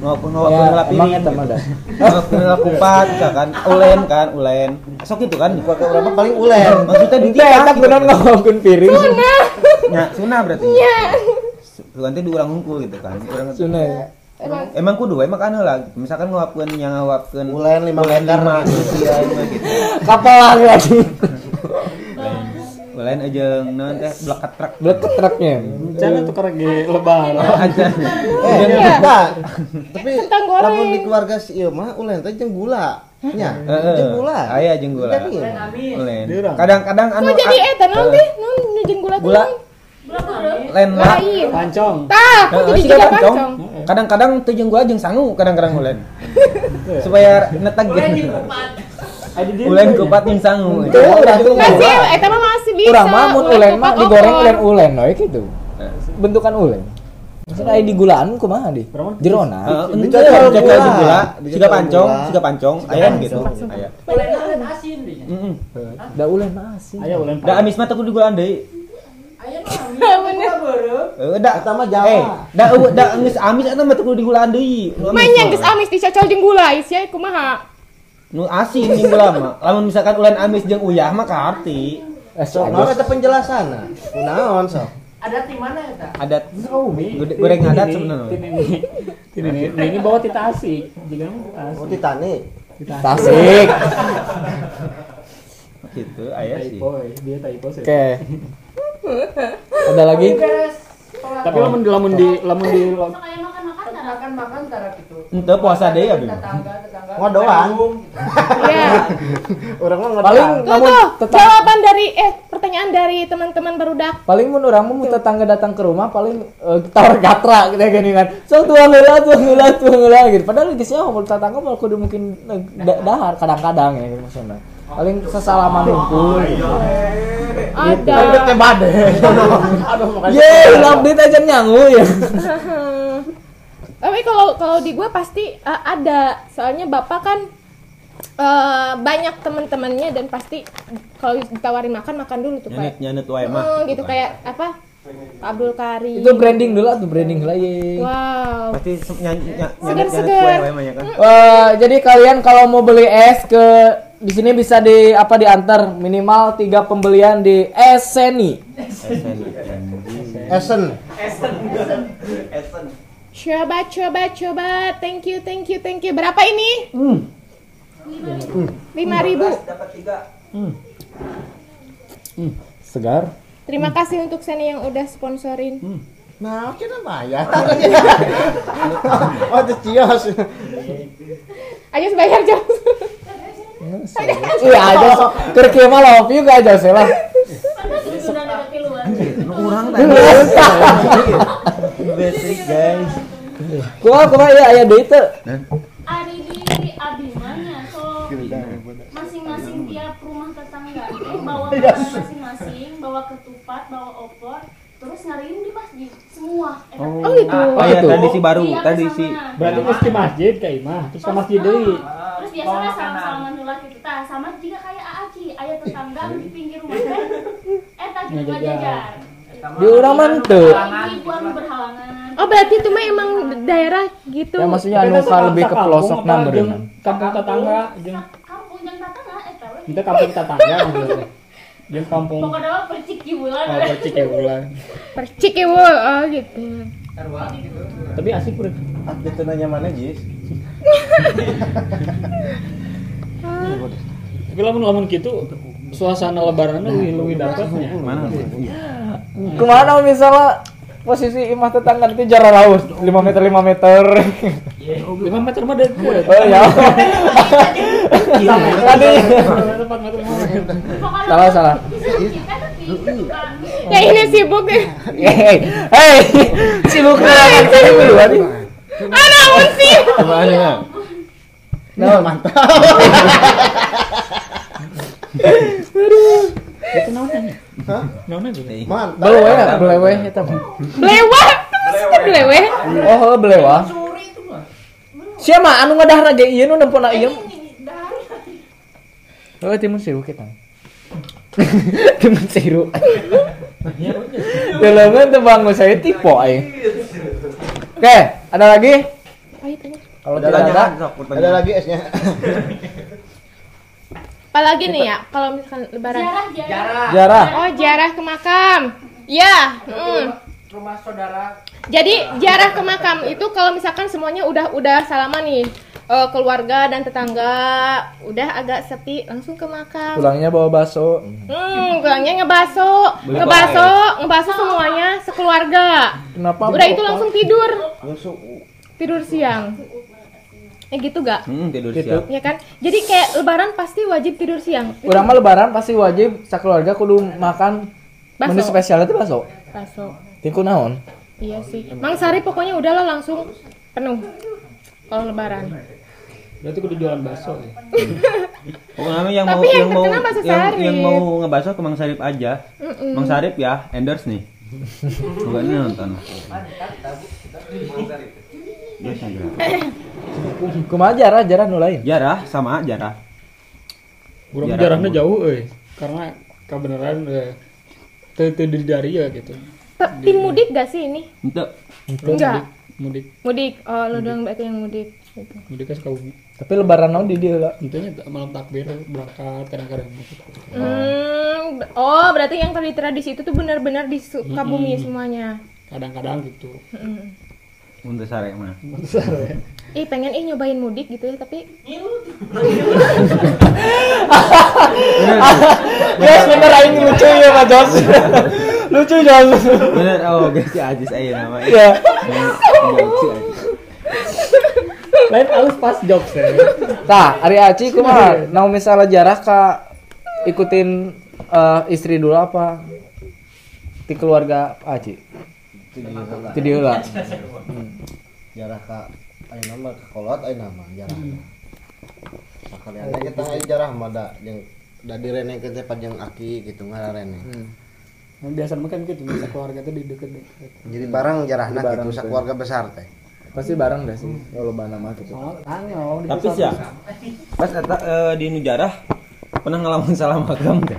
Ngawapkeun ngawapkeun Ya, heula emang piring. eta mah gitu. dah. Ngawapkeun heula kupat kan, ulen kan, ulen. Sok gitu kan. Pakai berapa paling ulen. Maksudnya di Teh eta beneran ngomongkeun piring. [laughs] Ya, sunah berarti. Iya. Nanti di urang hungkul gitu kan. Urang Sunah. ya. Emang Emang kudu emang kan lah. Misalkan ngawapkeun yang ngawapkeun Ulen lima meter. lima gitu ya gitu. Kapal lagi. [laughs] Ulen aja naon teh blekat truk. Belet truknya. Jangan tuh kerja lebaran. [laughs] Aja. Eh, enggak. Tapi lamun di keluarga si ieu mah ulen teh jeung gula. Nya, Heeh. jeung gula. Aya jeung gula. Ulen. Kadang-kadang anu jadi ah, eta non eh, teh? Non nujung gula Gula. tuh. Lain lah. Lain. Pancong. Tah, kok Heeh, jadi juga pancong. pancong. Kadang-kadang teu jeung gua jeung sangu kadang-kadang ulen. Supaya neteg. Ulen kupat jeung sangu. Masih, eta mah masih bisa. Urang mah mun ulen mah kupat digoreng opor. ulen-ulen we gitu. Bentukan ulen. Maksudnya aya di gulaan kumaha di? Jerona. Heeh, Dicocol ente gula. siga pancong, siga pancong, aya gitu. Aya. Heeh. Da ulen mah asin. Aya ulen. Da amis mah teu digulaan deui. Bener. Heeh, da Eta mah Jawa. Eh, da eueuh da geus amis digulaan amis amis dicocol jeung gula, isia kumaha? Nu asin jeung gula mah. Lamun misalkan ulen amis jeung uyah mah kaarti. Eh, sok Naon eta penjelasanna? Kunaon sok? Adat di mana ya, tak? Adat Oh, Mi. Gede- goreng adat sebenarnya. ini. Ini. Ini bawa tita asik. Oh asik. Titanic. Tita asik. Tasik. [laughs] gitu ayah sih. Dia typo sih. Oke. Ada lagi? Tapi lamun lamun di lamun di Sok aya makan-makan tara. makan-makan tarak itu. Ente puasa deh ya, Bim. Tetangga, tetangga. Ngodoan. Iya. [laughs] Orang mah nggak Paling Tuh namun jawaban dari eh pertanyaan dari teman-teman barudak. paling mun urang mah mun tetangga datang ke rumah paling eh, tawar gatra gitu gini kan. So tuang heula tuang heula tuang heula gitu. Padahal geus nya mun tetangga mah kudu mungkin eh, da- dahar kadang-kadang ya gitu maksudnya. Paling sesalaman ngumpul. Ada. Teh bade. Ye, update aja nyangu ya. [laughs] Tapi kalau kalau di gue pasti uh, ada, soalnya bapak kan uh, banyak teman-temannya dan pasti kalau ditawarin makan makan dulu tuh Nyanet kayak, nyanet wae mah. Hmm, gitu kayak apa? Abdul Karim. Itu branding dulu tuh branding lah ye. Wow. Pasti nyanet nyanet mah ya kan. Eh, jadi kalian kalau mau beli es ke di sini bisa di apa diantar minimal tiga pembelian di es Seni. Esen. Coba coba coba. Thank you thank you thank you. Berapa ini? Lima ribu. Dapat 3. Segar. Terima kasih untuk Seni yang udah sponsorin. Nah, kita bayar. oh, itu cios. Ayo bayar jauh. Iya aja. Kerja mah love you gak aja sih lah. Urang tadi. Basic guys. Kumaha kumaha ya aya deui teu. Ari di abimanya so masing-masing tiap rumah tetangga teh bawa [laughs] makanan masing-masing, bawa ketupat, bawa opor, terus ngariin di masjid semua. Eta teh. Oh gitu. Oh iya itu. tradisi baru, Iya, tradisi. Berarti mesti masjid kayak imah, terus ke masjid deui. Terus biasanya salam-salaman heula gitu tah, sama juga kayak Aaci, aya tetangga di pinggir rumah [laughs] teh. Eta gitu Ngajajar. Di anu berhalangan. Oh berarti itu mah emang daerah gitu. Ya maksudnya anu ka lebih ke pelosok apa, berenang. Kampung tetangga, jeung Kampung tetangga eta we. kita kampung tetangga [laughs] gitu. Jeung kampung Pokoknya percik bulan. oh, percik ulang. [laughs] Percik ya. Oh gitu. Tapi asik bro. Itu nanya mana, Jis? [laughs] Tapi lamun lamun gitu suasana lebaran lebih lebih dapatnya. Mana? Ke mana misalnya posisi imah tetangga itu jarak laut 5 meter 5 meter. 5 meter mah deket. Oh ya. Tadi lima salah salah. Ya ini sibuk ya. Hei, sibuk banget tadi ya? Nah, mantap. [laughs] Itu naonnya? Hah? Mantap. Belewe, belewe eta mah. Oh. Siapa mah anu ngadahna ge ieu nu nempona ieu. Oh, timun siru kita. [laughs] timun siru. Dalamnya tuh bangun saya tipe aing. Oke, ada lagi? Kalau Ada tidak lagi, ada, Ada lagi esnya. [laughs] Apalagi nih ya kalau misalkan lebaran. Jarah jarah. jarah. Oh jarah ke makam. Ya. mm. Rumah saudara. Jadi jarah ke makam itu kalau misalkan semuanya udah udah salaman nih eh, keluarga dan tetangga udah agak sepi langsung ke makam. Pulangnya bawa bakso. Hmm, pulangnya ngebaso, ngebaso, ngebaso semuanya sekeluarga. Kenapa? Udah itu langsung tidur, Langsung tidur siang. Ya gitu gak? Hmm, tidur Gitu. siap. Ya kan? Jadi kayak lebaran pasti wajib tidur siang. Urang mah lebaran pasti wajib sakeluarga kudu makan Bakso. menu spesial itu bakso. Baso. Tiku naon? Iya sih. Mang Sari pokoknya udahlah langsung penuh kalau lebaran. Berarti kudu jualan bakso. ya. [laughs] Pokoknya yang Tapi mau yang yang mau yang, yang mau ngebahas ke Mang Sarip aja. Mm-mm. Mang Sarip ya, endorse nih. [laughs] Bukan ini nonton. [laughs] Biasa enggak. Kumaha jarah jarah nu lain. Jarah sama jarah. Urang Jarak jarahnya jauh euy. Karena kebenaran eh teu teu di dari ya gitu. Tim mudik gak sih ini? Untuk Enggak. Mudik. Mudik. Oh, lu doang berarti yang mudik. gitu. Jadi ke Sukabumi. Tapi lebaran naon di dia lah. Intinya malam takbir berangkat kadang-kadang Hmm, oh berarti yang tadi tradisi itu tuh benar-benar di Sukabumi semuanya. kadang-kadang gitu. Mm. Untuk sare mah. Ih pengen ih nyobain mudik gitu ya tapi Guys, bener aing lucu ya Pak Jos. lucu Jos. Bener, oh guys si Ajis aya nama. Iya. Lain halus pas jokes ya. Tah, Ari Aci kumaha? Nah, misalnya jarak ka ikutin eh, istri dulu apa? Di keluarga Aci. Itu dia lah. Lah. Jarah ka aya nama kolot aya nama jarah. Sakalian kita aya jarah mah da jeung da direne ke teh panjang aki gitu ngaranene. Nah, biasa mah kan gitu, bisa keluarga tuh di deket-deket. Jadi barang jarahna Barang gitu teh. sakeluarga besar teh. Pasti bareng dah sih. Kalau bana mah gitu. Tapi sih ya, pas eta eh, di Nujarah pernah ngalamin salah makam teh.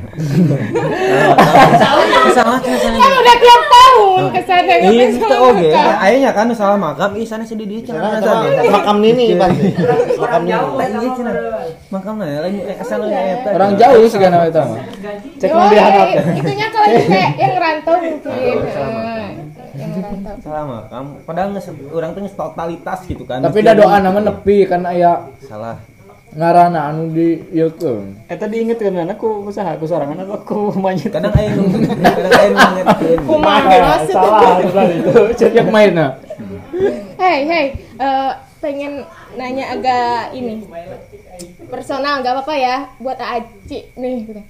Salah kan sana. kan udah tiap tahun ke sana Iya, itu oke. Ayahnya kan salah makam, ih sana sedih dia mah makam nini pasti. Makam nini. Iya. Makam lain eh asal eta. Orang jauh sih kan eta mah. Cek Oh, handap. eh, itunya kalau yang kayak yang rantau mungkin. Yang rantau. Salah makam. Padahal orang tuh totalitas gitu kan. Tapi dah doa nama nepi kan aya salah. Ngarana anu di ieu keun. Eh tadi inget kan aku usaha aku sorangan atau aku [laughs] manyet. Kadang aya nu kadang aya nu ngingetin. Kumaha maksud Salah, salah itu. [laughs] Cek mainna. Hey, hey, eh, pengen nanya agak ini personal, nggak apa-apa ya buat Aci nih. gitu.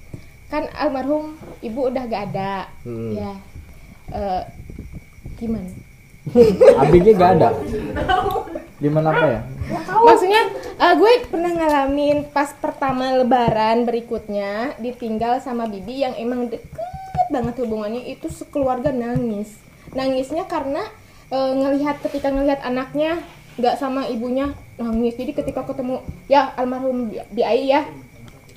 Kan almarhum ibu udah gak ada, Hmm. ya. Eh, gimana? Abinya gak ada. Di mana apa ya? Maksudnya eh, gue pernah ngalamin pas pertama Lebaran berikutnya ditinggal sama bibi yang emang deket banget hubungannya itu sekeluarga nangis. Nangisnya karena eh, ngelihat ketika ngelihat anaknya nggak sama ibunya nangis. Jadi ketika ketemu ya almarhum Bi- Biai ya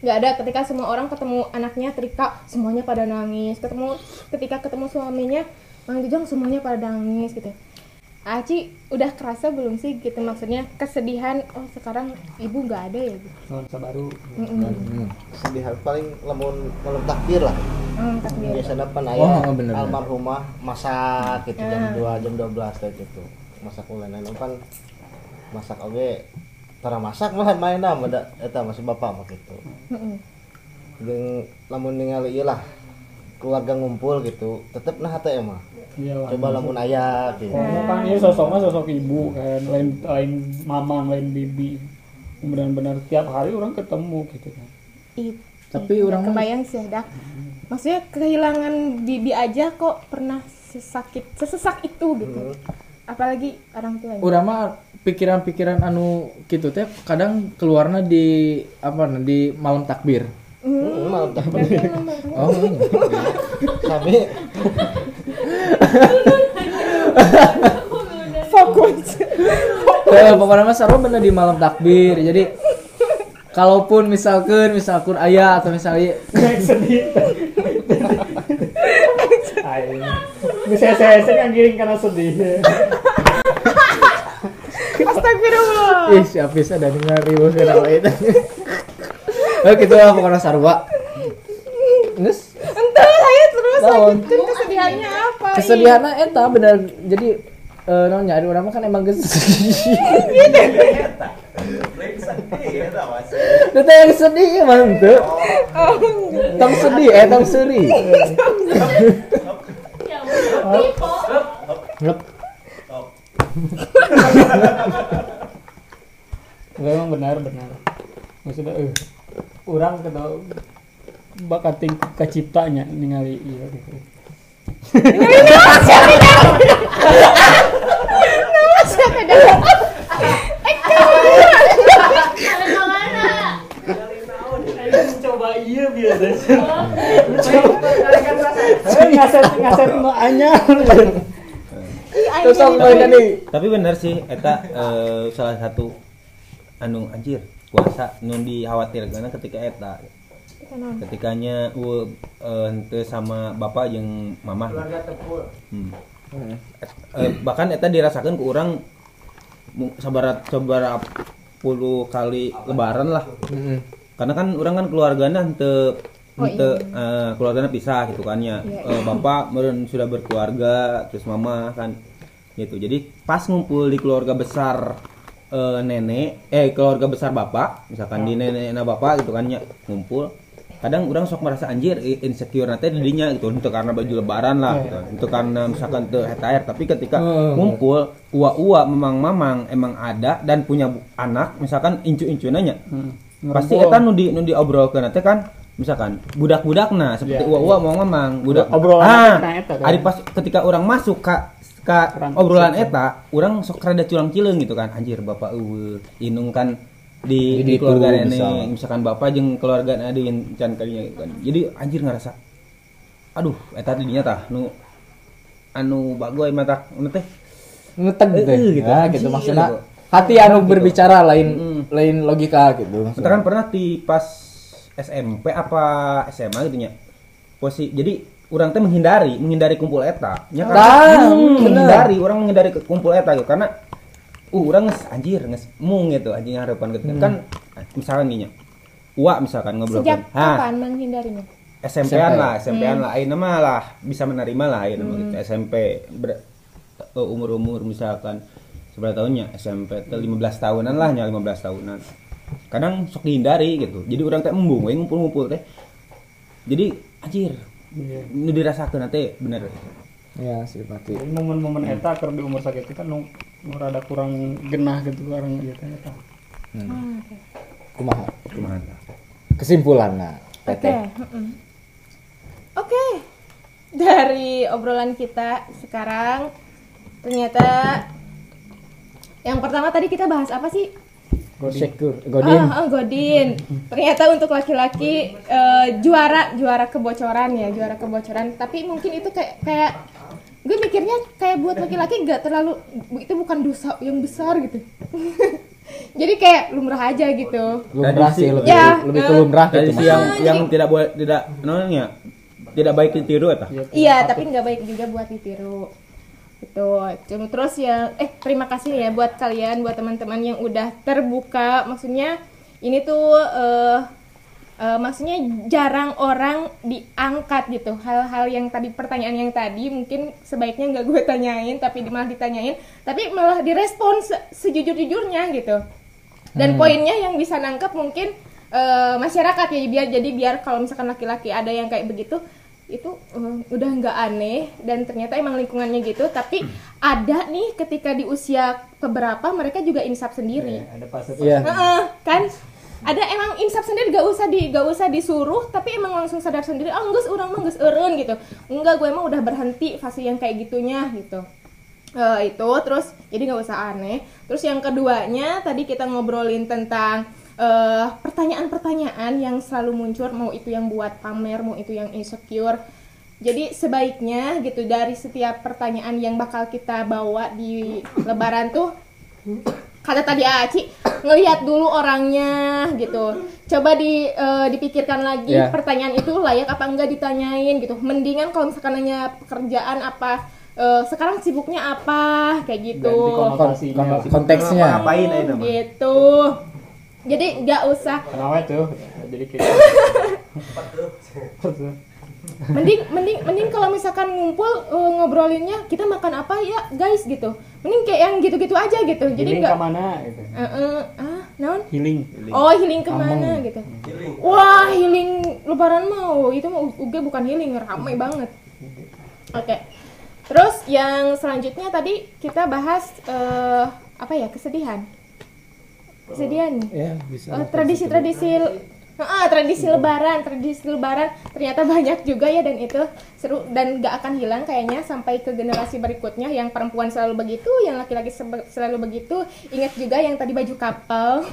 nggak ada ketika semua orang ketemu anaknya Trika semuanya pada nangis ketemu ketika ketemu suaminya Mang Jujong semuanya pada nangis gitu Aci udah kerasa belum sih gitu maksudnya kesedihan oh sekarang ibu nggak ada ya gitu. Nuansa baru. Mm-mm. Sedih paling lamun malam takbir lah. Hmm, takbir. Biasanya pan Oh, aya bener, bener. almarhumah masak gitu jam Ah. 2 jam 12 kayak gitu. Masak ulenan kan masak oge tara masak mah main nama da eta masih bapak mah gitu. Mm-mm. Jeung lamun ningali ieu lah keluarga ngumpul gitu, tetep nah mah. Iya lah. Coba lamun aya gitu. Karena kan ini sosoknya sosok ibu kan, lain lain mamang, lain bibi. Benar-benar tiap hari orang ketemu gitu kan. Tapi orang mah- kebayang sih dak maksudnya kehilangan bibi aja kok pernah sesakit sesesak itu gitu apalagi orang tuanya Urang mah pikiran-pikiran anu gitu teh kadang keluarnya di apa di malam takbir. Hmm, malam takbir. Oh. Sami fokus Eh, pokoknya mah sarua bener di malam takbir. Jadi kalaupun misalkan misalkan ayah atau misalnya sedih. Bisa saya saya kan giring karena sedih. astagfirullah ih si Apis ada dengar ribu kenapa itu. Oh gitu lah pokoknya sarua. Nges entah saya terus Naon? lanjutkan kesedihannya apa kesedihannya eta bener jadi eh non nyari orang kan emang geus. Itu yang sedih ya henteu. Tong sedih eh tong. Ya. Ngep. Enggak emang benar benar. Maksudnya eh orang kata bakat ting kaciptanya ningali iya gitu. Coba iya biasa. Ngaset ngaset nu anyar. Terus apa tadi? Tapi bener sih eta eh, salah satu anu anjir puasa nu dikhawatirkan ketika eta. Ketikanya uh, henteu sama bapak jeung mama keluarga tepul. Hmm. Eh, bahkan eta dirasakan ke orang sabarat sabar puluh kali lebaran lah. Karena kan orang kan keluarganya ente ente eh, keluarganya pisah gitu kan ya. Eh, bapak meren sudah berkeluarga terus mama kan gitu. Jadi pas ngumpul di keluarga besar eh, nenek eh keluarga besar bapak misalkan di nenek na bapak gitu kan ya ngumpul. Kadang orang sok merasa anjir insecure nanti dirinya gitu. Untuk karena baju lebaran lah gitu. Untuk karena misalkan tuh air. Tapi ketika ngumpul uwa-uwa memang-mamang emang ada dan punya anak misalkan incu-incu nanya pasti eta nu di nu diobrolkeun teh kan misalkan budak-budak nah seperti uwa-uwa mau ngomong budak Obrolan ah kan. ari pas ketika orang masuk ka ka obrolan eta orang sok rada culang cileng gitu kan anjir bapak eueuh inung kan di, di keluarga nenek misal. misalkan bapak jeung keluarga adin can kalinya gitu kan jadi anjir ngerasa aduh eta dinya tah nu anu bagoy mata teh ngeteg Eh, gitu, eh, gitu. ya, gitu maksudnya gitu. hati anu berbicara lain Mm. lain logika gitu kita kan pernah di pas SMP apa SMA gitu nya posisi jadi orang teh menghindari menghindari kumpul eta nya kan Hmm, menghindari orang menghindari ke- kumpul eta gitu karena uh orang nges anjir nges mung gitu anjing harapan gitu kan misalkan gini nya Uwa misalkan ngobrol Sejak Hah, kapan menghindarinya? SMP-an SMP. lah, SMP-an lah, ayeuna mah lah bisa menerima lah ayeuna mah gitu. SMP ber- eh, umur-umur misalkan seberapa tahunnya SMP teh 15 tahunan lah nya 15 tahunan. Kadang sok dihindari gitu. Jadi orang teh embung we ngumpul-ngumpul teh. Jadi anjir, nu dirasakeun teh bener. ya sih pasti momen-momen eta keur di umur sakitu kan nu nu rada kurang genah gitu orang gitu eta. kumaha Kumaha? kesimpulan nah Oke. mm-mm. Oke. Dari obrolan kita sekarang ternyata yang pertama tadi kita bahas apa sih? Secure godin Ah, ah, Godin. Ternyata untuk laki-laki eh, juara juara kebocoran ya, juara kebocoran. Tapi mungkin itu kayak kayak gue mikirnya kayak buat laki-laki nggak terlalu itu bukan dosa yang besar gitu. [laughs] Jadi kayak lumrah aja gitu. lumrah sih lebih Ya, lebih ke eh. lumrah gitu yang yang tidak boleh tidak namanya tidak baik ditiru eta. Iya, tapi nggak baik juga buat ditiru. Gitu. Cuma terus ya, eh terima kasih ya buat kalian, buat teman-teman yang udah terbuka. Maksudnya ini tuh eh eh, maksudnya jarang orang diangkat gitu. Hal-hal yang tadi pertanyaan yang tadi mungkin sebaiknya nggak gue tanyain, tapi malah ditanyain, tapi malah direspon se- sejujur-jujurnya gitu. Dan poinnya yang bisa nangkep mungkin eh, masyarakat ya biar jadi biar kalau misalkan laki-laki ada yang kayak begitu itu eh, udah nggak aneh dan ternyata emang lingkungannya gitu tapi ada nih ketika di usia keberapa mereka juga insaf sendiri. Ada fase iya. Heeh, kan? Ada emang insaf sendiri gak usah di gak usah disuruh tapi emang langsung sadar sendiri oh enggak orang mah geus eureun gitu. Enggak gue emang udah berhenti fase yang kayak gitunya gitu. Eh, itu terus jadi nggak usah aneh. Terus yang keduanya tadi kita ngobrolin tentang eh, pertanyaan-pertanyaan yang selalu muncul mau itu yang buat pamer mau itu yang insecure. Jadi sebaiknya gitu dari setiap pertanyaan yang bakal kita bawa di lebaran tuh kata tadi Aci ngelihat dulu orangnya gitu. Coba di eh, dipikirkan lagi Iya. pertanyaan itu layak apa enggak ditanyain gitu. Mendingan kalau misalkan nanya pekerjaan apa eh, sekarang sibuknya apa kayak gitu. Konteksnya. Ngapain gitu jadi nggak usah Kenapa tuh? Jadi kita mending mending mending kalau misalkan ngumpul eh, ngobrolinnya kita makan apa ya guys gitu mending kayak yang gitu-gitu aja gitu jadi healing nggak ke mana gitu. Eh, eh, ah naon Healing. Oh healing ke mana gitu? Wah healing lebaran mau itu mah uga bukan healing ramai banget. Oke. Terus yang selanjutnya tadi kita bahas eh, apa ya kesedihan. Kesedihan. ya bisa Oh, tradisi-tradisi Ah, tradisi lebaran, tradisi lebaran. Ternyata banyak juga ya dan itu seru dan gak akan hilang kayaknya sampai ke generasi berikutnya. Yang perempuan selalu begitu, yang laki-laki selalu begitu. Ingat juga yang tadi baju [laughs] kapal.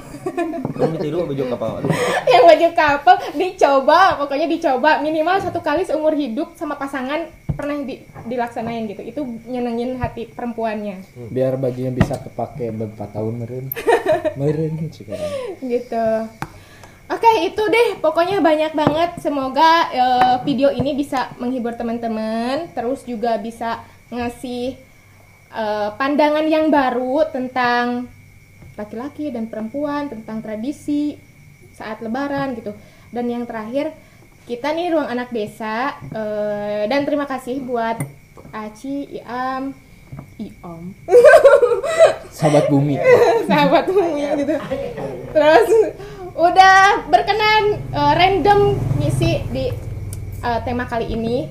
Lu ditiru baju kapal. [laughs] yang baju couple dicoba pokoknya dicoba. Minimal satu kali seumur hidup sama pasangan pernah di- dilaksanain gitu. Itu nyenengin hati perempuannya. Biar bajunya bisa kepake beberapa tahun meren. [laughs] Meren sekarang gitu oke itu deh. Pokoknya banyak banget. Semoga eh, video ini bisa menghibur teman-teman. Terus juga bisa ngasih eh, pandangan yang baru tentang laki-laki dan perempuan tentang tradisi saat lebaran gitu. Dan yang terakhir kita nih ruang anak desa eh, dan terima kasih buat Aci Iam Iam Sahabat bumi. [laughs] sahabat bumi gitu. Terus udah berkenan eh, random ngisi di eh, tema kali ini.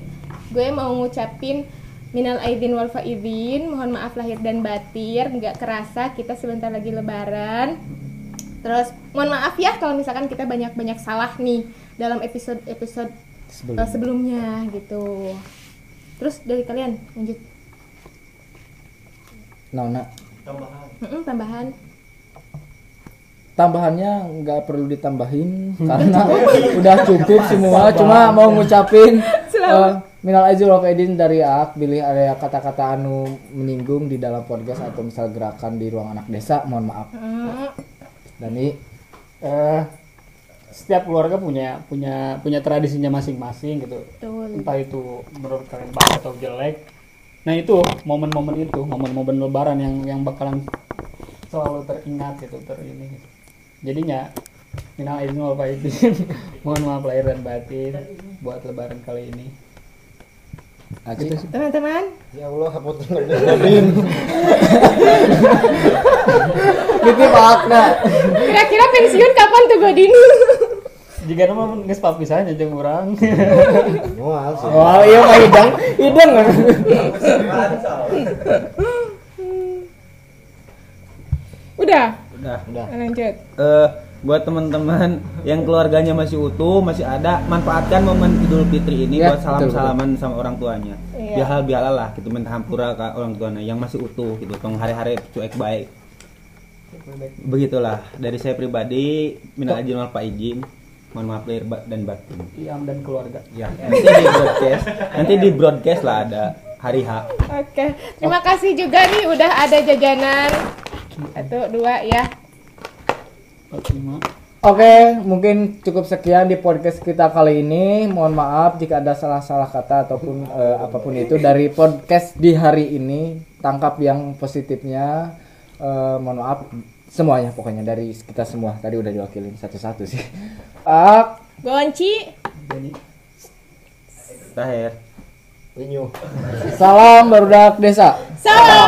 Gue mau ngucapin minal aidin wal faizin mohon maaf lahir dan batin nggak kerasa kita sebentar lagi lebaran. Terus mohon maaf ya kalau misalkan kita banyak-banyak salah nih dalam episode episode Sebelum. sebelumnya gitu. Terus dari kalian lanjut. Nah, nah. Mm-mm, tambahan tambahannya nggak perlu ditambahin karena [laughs] udah cukup semua. Cuma mau ngucapin eh, minal aizin wal faizin dari ak pilih ada kata-kata anu menyinggung di dalam podcast atau misal gerakan di ruang anak desa mohon maaf. Mm, dan ini eh setiap keluarga punya punya punya tradisinya masing-masing gitu. Betul. Entah itu menurut kalian baik atau jelek. Nah itu momen-momen itu momen-momen lebaran yang yang bakalan selalu teringat gitu ter ini gitu. Jadinya minal aidin wal faizin [laughs] mohon maaf lahir dan batin buat lebaran kali ini. Aci teman-teman. Ya Allah, hapunten Godin. gitu pak nah kira-kira pensiun kapan tuh Godin? [laughs] Jika nama nggak papisahnya jeung orang. [laughs] Sih. oh iya mah hidang hidang udah Udah. Udah. lanjut Eh, buat teman-teman yang keluarganya masih utuh, masih ada, manfaatkan momen Idul Fitri ini Ya, buat betul, salam-salaman sama orang tuanya. Iya. Bihalal bihalal lah gitu minta hampura ke orang tuanya yang masih utuh gitu. Tong hari-hari cuek baik. Begitulah dari saya pribadi minal aidin wal faizin. Mohon maaf lahir dan batin. Iam dan keluarga Ya, nanti di broadcast, nanti di broadcast lah ada hari H. oke terima kasih juga nih udah ada jajanan satu dua ya lima Oke, mungkin cukup sekian di podcast kita kali ini. Mohon maaf jika ada salah-salah kata ataupun eh, apa pun itu dari podcast di hari ini. Tangkap yang positifnya. Eh, mohon maaf semuanya pokoknya dari kita semua. Tadi udah diwakilin satu-satu sih. Ah, Gonci Tahir. Winyu. salam barudak desa. salam